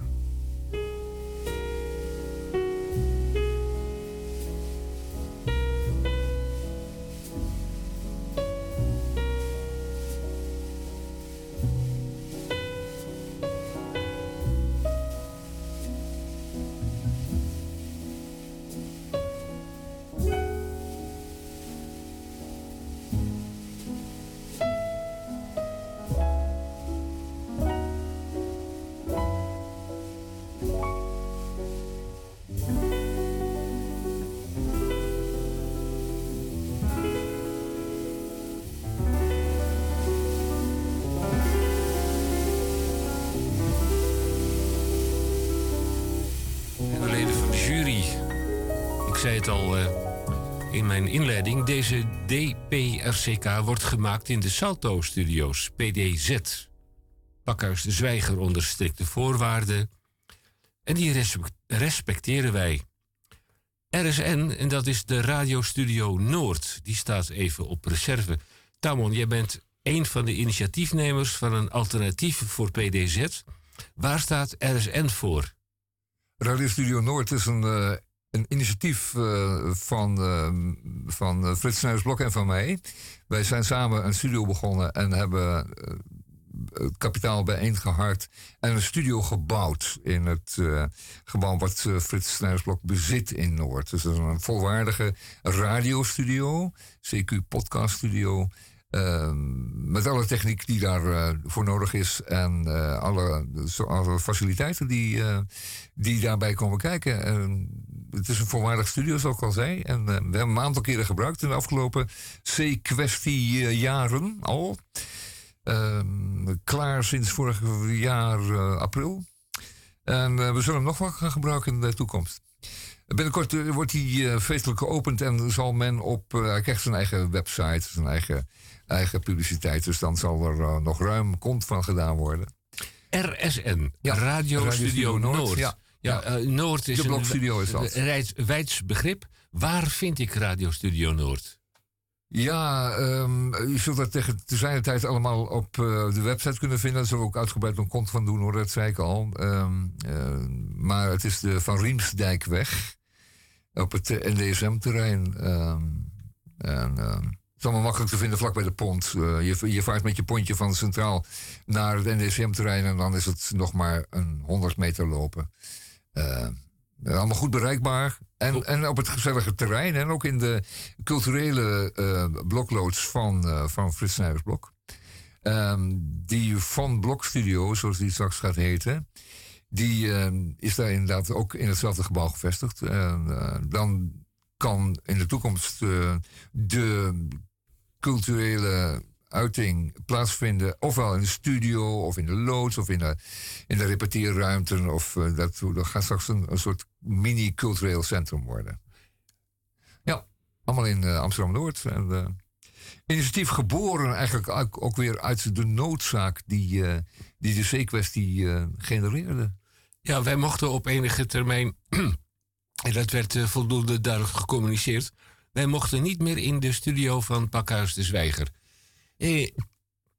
DPRCK wordt gemaakt in de Salto-studio's, PDZ. Pakhuis de Zwijger onder strikte voorwaarden. En die respe- respecteren wij. RSN, en dat is de Radiostudio Noord, die staat even op reserve. Tamon, jij bent een van de initiatiefnemers van een alternatief voor PDZ. Waar staat RSN voor? Radio Studio Noord is een, eh, een initiatief eh, van, eh, van eh, Frits Snuisblok en van mij. Wij zijn samen een studio begonnen en hebben het kapitaal bijeengeharkt en een studio gebouwd in het gebouw wat Frits Snuisblok bezit in Noord. Dus een volwaardige radiostudio, CQ podcast studio. Ehm, met alle techniek die daarvoor voor nodig is en alle, alle faciliteiten die, die daarbij komen kijken. Het is een volwaardig studio, zoals ik al zei. En eh, we hebben hem een aantal keren gebruikt in de afgelopen C-kwestie-jaren al. Ehm, klaar sinds vorig jaar eh, april. En eh, we zullen hem nog wel gaan gebruiken in de toekomst. Binnenkort wordt hij feestelijk geopend en zal men op. hij krijgt zijn eigen website, zijn eigen, eigen publiciteit. Dus dan zal er nog ruim kont van gedaan worden. RSN, Ja, Radio, Radio Studio, Studio Noord. Noord, ja. Ja, eh, Noord is De blokstudio is dat. een wijds- begrip. Waar vind ik Radio Studio Noord? Ja, ehm, u zult dat tegen te zijn tijd allemaal op eh, de website kunnen vinden. Daar zullen we ook uitgebreid een kont van doen hoor, dat zei ik al. Ehm, eh, maar het is de Van Riemsdijkweg op het NDSM-terrein. ehm, en het is allemaal makkelijk te vinden vlak bij de pont. Je, je vaart met je pontje van Centraal naar het NDSM-terrein en dan is het nog maar een 100 meter lopen. Eh, allemaal goed bereikbaar. En, en op het gezellige terrein. En ook in de culturele eh blokloods van, eh van Frits Snijdersblok. Ehm, die Van Blok Studio, zoals die straks gaat heten. Die ehm, is daar inderdaad ook in hetzelfde gebouw gevestigd. En, dan kan in de toekomst de culturele uiting plaatsvinden. Ofwel in de studio, of in de loods, of in de, in de repeteerruimten. Of eh, dat, dat gaat straks een, een soort mini-cultureel centrum worden. Ja, allemaal in eh, Amsterdam-Noord. En, eh, initiatief geboren eigenlijk ook, weer uit de noodzaak die, die de C-kwestie genereerde. Ja, wij mochten op enige termijn, en dat werd voldoende duidelijk gecommuniceerd, wij mochten niet meer in de studio van Pakhuis de Zwijger. Eh,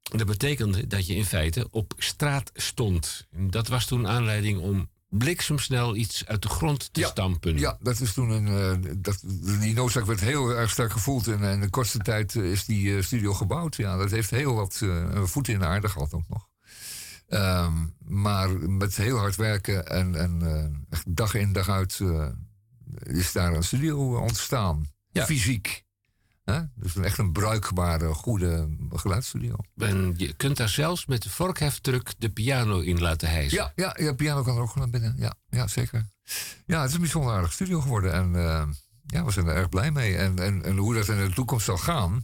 dat betekende dat je in feite op straat stond. Dat was toen aanleiding om bliksemsnel iets uit de grond te stampen. Ja, dat is toen een. eh, dat, die noodzaak werd heel erg sterk gevoeld. En, en in de kortste tijd eh, is die eh, studio gebouwd. Ja, dat heeft heel wat eh, voeten in de aarde gehad ook nog. Ehm, maar met heel hard werken en, en eh, dag in dag uit eh, is daar een studio ontstaan. Ja. Fysiek. Hè? Dus echt een bruikbare, goede geluidsstudio. En je kunt daar zelfs met de vorkheftruck de piano in laten hijsen. Ja, ja, ja, piano kan er ook naar binnen. Ja, ja, zeker. Ja, het is een bijzonder aardig studio geworden. En eh, ja, we zijn er erg blij mee. En, en, en hoe dat in de toekomst zal gaan,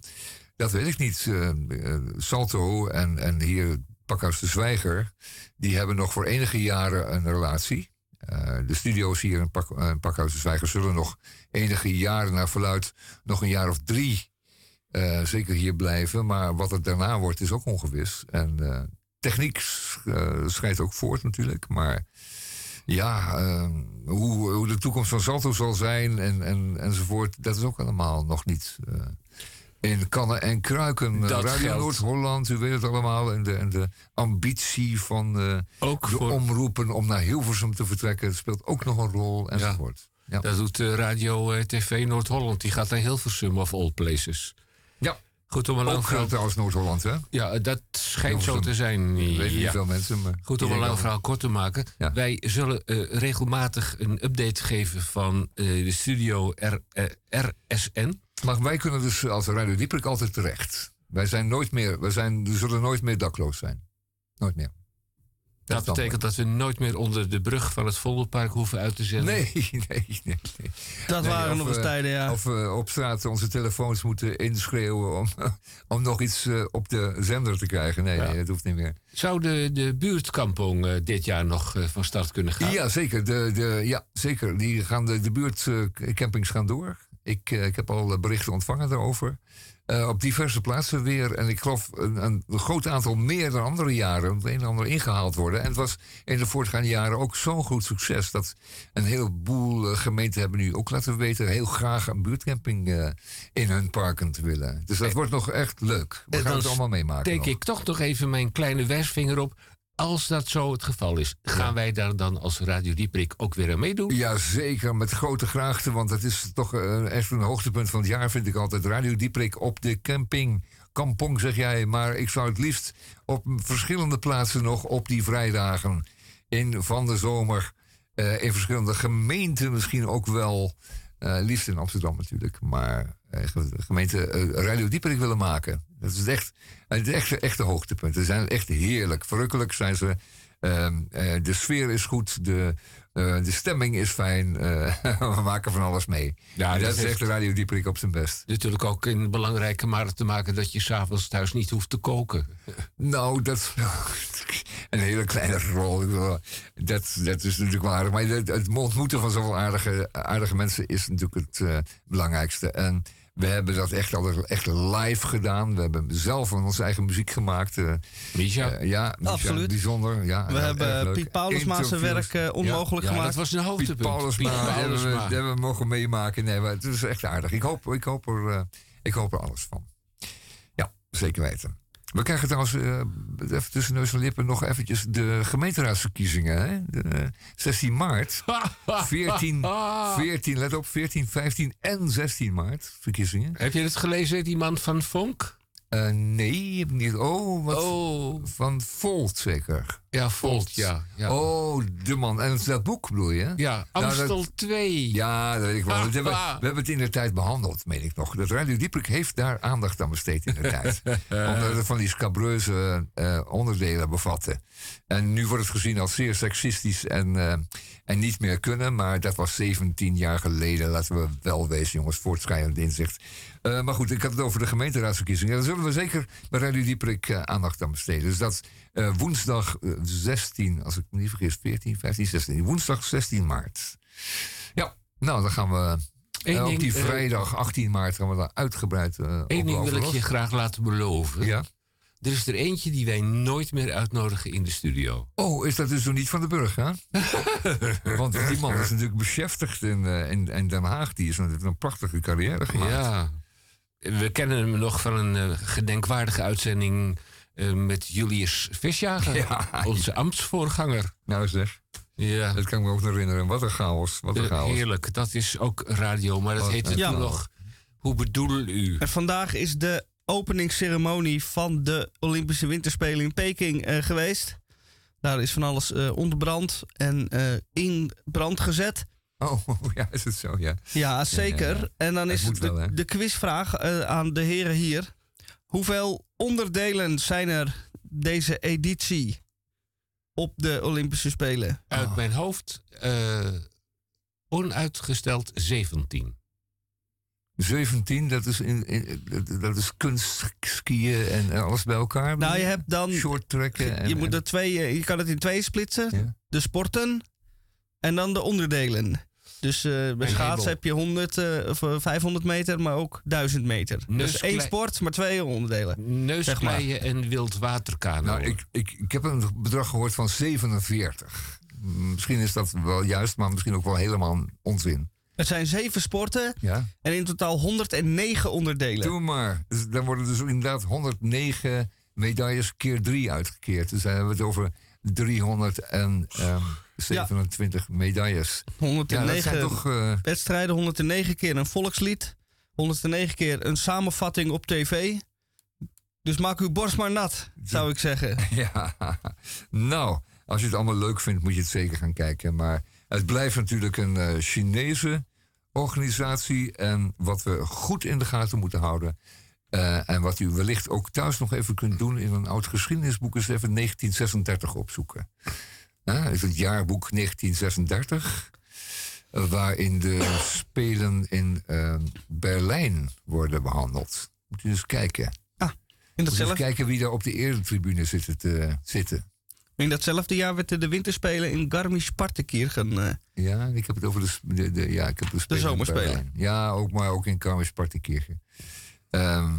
dat weet ik niet. Eh, Salto en, en hier Pakhuis de Zwijger, die hebben nog voor enige jaren een relatie. Eh, de studio's hier in, Pak, eh, Pakhuis de Zwijger zullen nog enige jaren naar verluid, nog een jaar of drie eh, zeker hier blijven. Maar wat het daarna wordt, is ook ongewis. En techniek schrijdt ook voort natuurlijk. Maar ja, uh, hoe, hoe de toekomst van Salto zal zijn en, en, enzovoort, dat is ook allemaal nog niet. In kannen en kruiken. Dat Radio. Noord-Holland, u weet het allemaal. En de, en de ambitie van eh, Ook de voor, omroepen om naar Hilversum te vertrekken... speelt ook nog een rol enzovoort. Ja. dat doet eh, Radio eh, TV Noord-Holland. Die gaat naar Hilversum of all places. Goed om een lang verhaal... uh, trouwens Noord-Holland, hè? Ja, dat schijnt zo te zijn. Ik weet niet veel mensen, maar... Goed om een lang verhaal kort te maken. Ja. Wij zullen eh, regelmatig een update geven van eh, de studio R, eh, RSN. Maar wij kunnen dus als Radio Dieperik altijd terecht. Wij zijn nooit meer, wij zijn, we zullen nooit meer dakloos zijn. Nooit meer. Dat, betekent dat we nooit meer onder de brug van het Vondelpark hoeven uit te zenden. Nee, nee, nee. nee. Dat Nee, waren of, nog eens eh, tijden, ja. Of we op straat onze telefoons moeten inschreeuwen om, om nog iets eh, op de zender te krijgen. Nee, Ja. nee, dat hoeft niet meer. Zou de, de buurtkampong eh, dit jaar nog eh, van start kunnen gaan? Ja, zeker. De, de, ja, zeker. Die gaan de, de buurtcampings gaan door. Ik, eh, ik heb al eh, berichten ontvangen daarover. Eh, op diverse plaatsen weer. En ik geloof een, een, groot aantal meer dan andere jaren. Het een en ander ingehaald worden. En het was in de voortgaande jaren ook zo'n goed succes. Dat een heleboel eh, gemeenten hebben nu ook laten weten. heel graag een buurtcamping eh, in hun parken te willen. Dus dat wordt nog echt leuk. We gaan het allemaal meemaken. Denk ik toch nog even mijn kleine wijsvinger op. Als dat zo het geval is, gaan wij daar dan als Radio Dieprik ook weer aan meedoen? Ja, zeker. Met grote graagte. Want het is toch eh, echt een hoogtepunt van het jaar, vind ik altijd. Radio Dieprik op de camping. Kampong, zeg jij. Maar ik zou het liefst op verschillende plaatsen nog op die vrijdagen. In van de zomer. eh, in verschillende gemeenten misschien ook wel. Eh, liefst in Amsterdam natuurlijk. Maar eh, ge- gemeente eh, Radio Dieperik willen maken. Dat is echt, het echte, echte hoogtepunt. Ze zijn echt heerlijk. Verrukkelijk zijn ze. Ehm, eh, de sfeer is goed. De, eh, de stemming is fijn. eh, we maken van alles mee. Ja, En dat dat is heeft- echt de Radio Dieperik op zijn best. Natuurlijk ook een belangrijke mate te maken dat je s'avonds thuis niet hoeft te koken. Nou, dat een hele kleine rol. Dat, dat is natuurlijk waar. Maar het, het ontmoeten van zoveel aardige, aardige mensen is natuurlijk het belangrijkste. En we hebben dat echt altijd echt live gedaan. We hebben zelf onze eigen muziek gemaakt. eh, Misha? eh, ja, Misha, Absoluut. bijzonder. Ja, We hebben. Piet Paulusma zijn werk eh, onmogelijk ja, gemaakt. dat was een Piet hoogtepunt. Paulusma, Piet die hebben, we, Paulusma. die hebben we mogen meemaken. Nee, maar het is echt aardig. Ik hoop, ik hoop, er, ik hoop er alles van. Ja, zeker weten. We krijgen trouwens, eh, even tussen neus en lippen, nog eventjes de gemeenteraadsverkiezingen. Hè? De, eh, 16 maart. 14, 14, let op, 14, 15 en 16 maart verkiezingen. Heb je het gelezen, die man van Vonk? Eh, nee, heb ik niet. Oh, wat Oh, van Volt zeker. ja, Volt, ja. Ja, Oh, de man. En dat boek bedoel je? ja Nou, dat- Amstel 2. Ja, dat weet ik wel. Ah, Dat hebben, we hebben het in de tijd behandeld, meen ik nog. Dat Radio Dieprik heeft daar aandacht aan besteed in de tijd. Omdat het van die scabreuze eh, onderdelen bevatte. En nu wordt het gezien als zeer seksistisch en, eh, en niet meer kunnen. Maar dat was 17 jaar geleden. Laten we wel wezen, jongens, voortschrijdend inzicht. Eh, maar goed, ik had het over de gemeenteraadsverkiezingen. Daar zullen we zeker bij Radio Dieprik eh, aandacht aan besteden. Dus dat eh, woensdag eh, 16, als ik me niet vergis, 14, 15, 16. Woensdag 16 maart. Ja, nou, dan gaan we op die Vrijdag 18 maart gaan we daar uitgebreid eh Eén ding wil ik je graag laten beloven. Ja. Er is er eentje die wij nooit meer uitnodigen in de studio. Oh, is dat dus nog niet van de Burg, hè? Want die man is natuurlijk beschäftigd in, in, in Den Haag. Die is natuurlijk een prachtige carrière gemaakt. Ja. We kennen hem nog van een eh, gedenkwaardige uitzending eh, met Julius Visjager, Ja. onze ambtsvoorganger. Nou zeg, Ja, dat kan ik me ook nog herinneren. Wat een chaos, wat een eh, chaos. heerlijk. Dat is ook radio, maar dat Wat heette een toen chaos. nog... Hoe bedoel u? En vandaag is de openingsceremonie van de Olympische Winterspelen in Peking eh, geweest. Daar is van alles eh onderbrand en eh, in brand gezet. Oh, ja, is het zo, ja. Ja, zeker. ja, ja. En dan is wel, de, de quizvraag eh, aan de heren hier. Hoeveel onderdelen zijn er deze editie op de Olympische Spelen? Uit Oh. mijn hoofd eh, onuitgesteld 17. 17, dat is, in, in- dat- is kunstskiën en alles bij elkaar. Nou, je hebt dan. Short trekken. En, Je, moet er twee, eh, je kan het in twee splitsen. Ja. De sporten en dan de onderdelen. Dus eh, bij schaats heb je 100 eh, of eh, 500 meter, maar ook 1000 meter. Dus één sport, maar twee onderdelen. Neuskleien zeg en wildwaterkano. Nou, ik, ik, ik heb een bedrag gehoord van 47. Misschien is dat wel juist, maar misschien ook wel helemaal onzin. Het zijn zeven sporten en in totaal 109 onderdelen. Doe maar. Dus dan worden dus inderdaad 109 medailles keer 3 uitgekeerd. Dus dan hebben we het over 300 en... Ehm, 27 medailles. 109 ja, toch, eh, wedstrijden, 109 keer een volkslied, 109 keer een samenvatting op tv. Dus maak uw borst maar nat, zou ik zeggen. Nou, als je het allemaal leuk vindt, moet je het zeker gaan kijken. Maar het blijft natuurlijk een eh, Chinese organisatie. En wat we goed in de gaten moeten houden. Eh, en wat u wellicht ook thuis nog even kunt doen in een oud geschiedenisboek, is even 1936 opzoeken. Ja, is het jaarboek 1936, eh, waarin de Spelen in eh, Berlijn worden behandeld. Moet u eens kijken. In Moet eens datzelfde, kijken wie daar op de eretribune zitten te zitten. in datzelfde jaar werd de winterspelen in Garmisch-Partenkirchen. eh Ja, ik heb het over de, de, de, ja, ik heb de, Spelen in zomerspelen. Ja, ook, maar ook in Garmisch-Partenkirchen. Ehm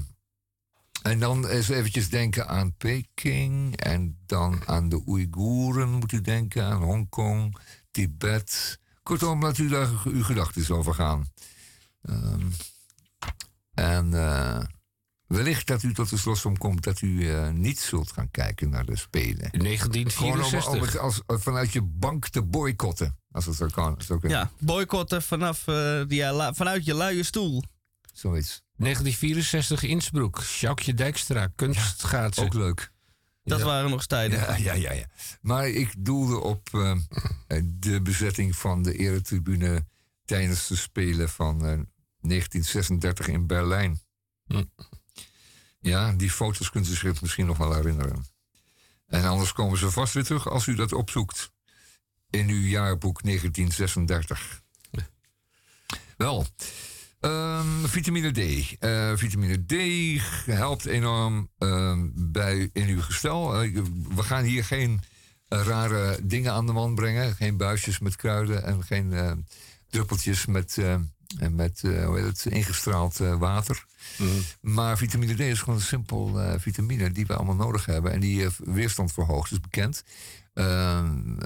en dan eens eventjes denken aan Peking. En dan aan de Oeigoeren moet u denken. Aan Hongkong, Tibet. Kortom, laat u daar uw gedachten over gaan. Ehm, en eh, wellicht dat u tot de slotsom komt dat u eh, niet zult gaan kijken naar de Spelen. Gewoon om, om 1964. het als, vanuit je bank te boycotten. Als het zo kan. Zo, kan. ja, boycotten vanaf, eh, die, vanuit je luie stoel. Zoiets. 1964 Innsbruck. Sjoukje Dijkstra, kunstschaatsen. Ook leuk. Dat waren nog eens tijden. Ja, ja, ja, ja. Maar ik doelde op eh, de bezetting van de eretribune tijdens de Spelen van eh, 1936 in Berlijn. Hm. Ja, die foto's kunt u zich misschien nog wel herinneren. En anders komen ze vast weer terug als u dat opzoekt in uw jaarboek 1936. Wel, ehm, vitamine D. Eh, vitamine D helpt enorm ehm, bij in uw gestel. Eh, we gaan hier geen eh, rare dingen aan de man brengen. Geen buisjes met kruiden en geen eh, druppeltjes met, met hoe heet het, ingestraald water. Maar vitamine D is gewoon een simpel vitamine die we allemaal nodig hebben. En die weerstand verhoogt, is bekend. Ehm,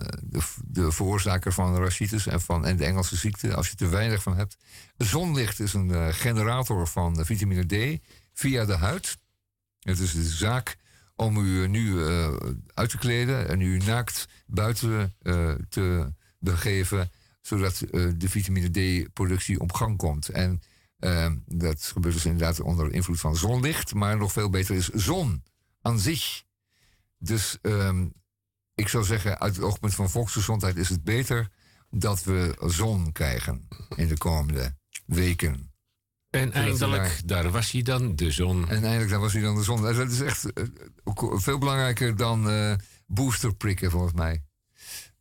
de, veroorzaker van rachitis en, van, en de Engelse ziekte, als je te weinig van hebt. Zonlicht is een eh, generator van eh, vitamine D via de huid. Het is de zaak om u nu eh, uit te kleden en u naakt buiten eh, te begeven, zodat eh, de vitamine D-productie op gang komt. En eh, dat gebeurt dus inderdaad onder invloed van zonlicht, maar nog veel beter is zon aan zich. Dus ehm, ik zou zeggen, uit het oogpunt van volksgezondheid is het beter dat we zon krijgen in de komende weken. En eindelijk, daar was hij dan, de zon. En eindelijk, daar was hij dan de zon. Dat is echt eh, veel belangrijker dan eh booster prikken, volgens mij.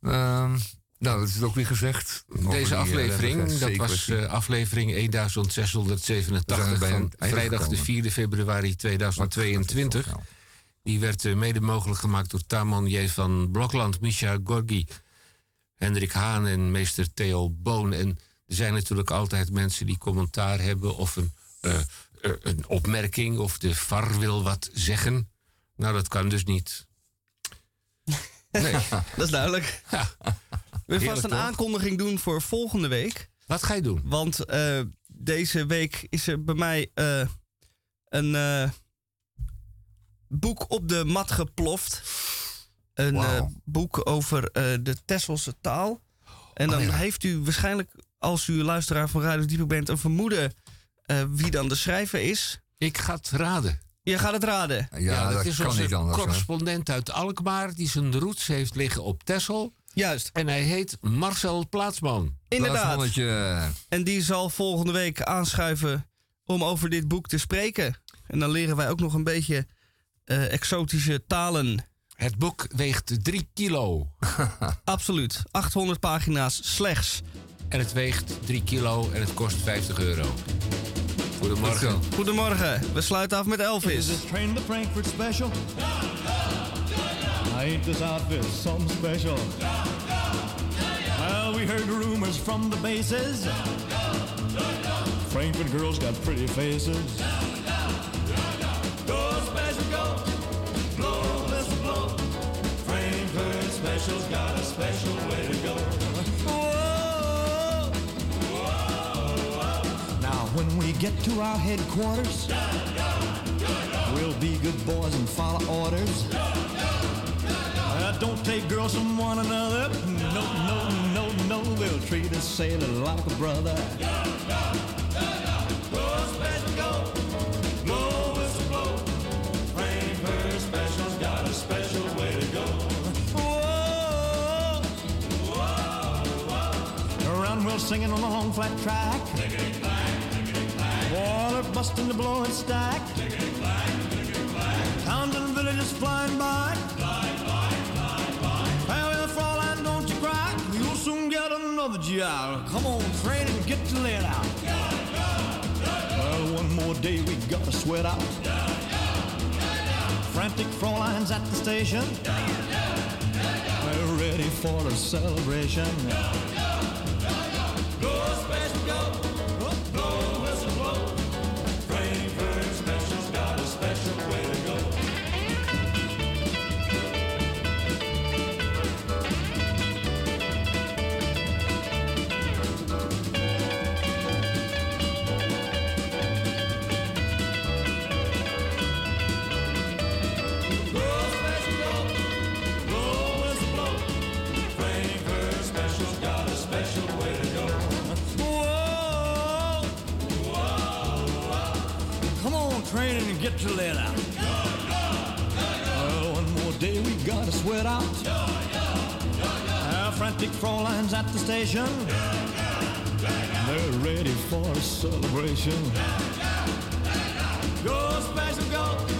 Ehm, nou, dat is ook weer gezegd. Deze die, eh, aflevering, dat was eh, aflevering We zijn 1687 bij van vrijdag de gekomen. 4 februari Wat 2022. Die werd eh, mede mogelijk gemaakt door Taman J. van Blokland, Misha Gorgi, Hendrik Haan en meester Theo Boon. En er zijn natuurlijk altijd mensen die commentaar hebben of een, eh, eh, een opmerking of de VAR wil wat zeggen. Nou, dat kan dus niet. Nee. Dat is duidelijk. Ja. We vast een aankondiging doen voor volgende week. Wat ga je doen? Want deze week is er bij mij een boek op de mat geploft. Een eh, boek over eh, de Tesselse taal. En dan Oh, ja. heeft u waarschijnlijk, als u luisteraar van Radio Dieper bent, een vermoeden eh, wie dan de schrijver is. Ik ga het raden. Je gaat het raden. Ja, dat, is kan onze niet anders. hè. correspondent uit Alkmaar die zijn roots heeft liggen op Texel. Juist, En hij heet Marcel Plaatsman. inderdaad. Plaatsmannetje. En die zal volgende week aanschuiven om over dit boek te spreken. En dan leren wij ook nog een beetje eh, exotische talen. Het boek weegt 3 kilo. Absoluut. 800 pagina's slechts. En het weegt 3 kilo en het kost 50 euro. Goedemorgen. Goedemorgen. We sluiten af met Elvis. Is train the Frankfurt special? Ain't this outfit something special? Well, we heard rumors from the bases. Frankfurt girls got pretty faces. get to our headquarters. Go, go, go, we'll be good boys and follow orders. Uh, don't take girls from one another. No, no, no, no. We'll treat a sailor like a brother. Go, go, go, go. Go, special, go. Singing on the long flat track. Water busting the blowing stack. Towns and villages flying by. Farewell, Fräulein, don't you cry. You'll soon get another job. Come on, train and get your lead out. Well, one more day we gotta sweat out. Frantic Fräulein's at the station. We're ready for a celebration. Go special, go. Get your lead out. Well, oh, one more day we gotta sweat out. Our frantic Fräulein's at the station. They're ready for a celebration. Go special, go.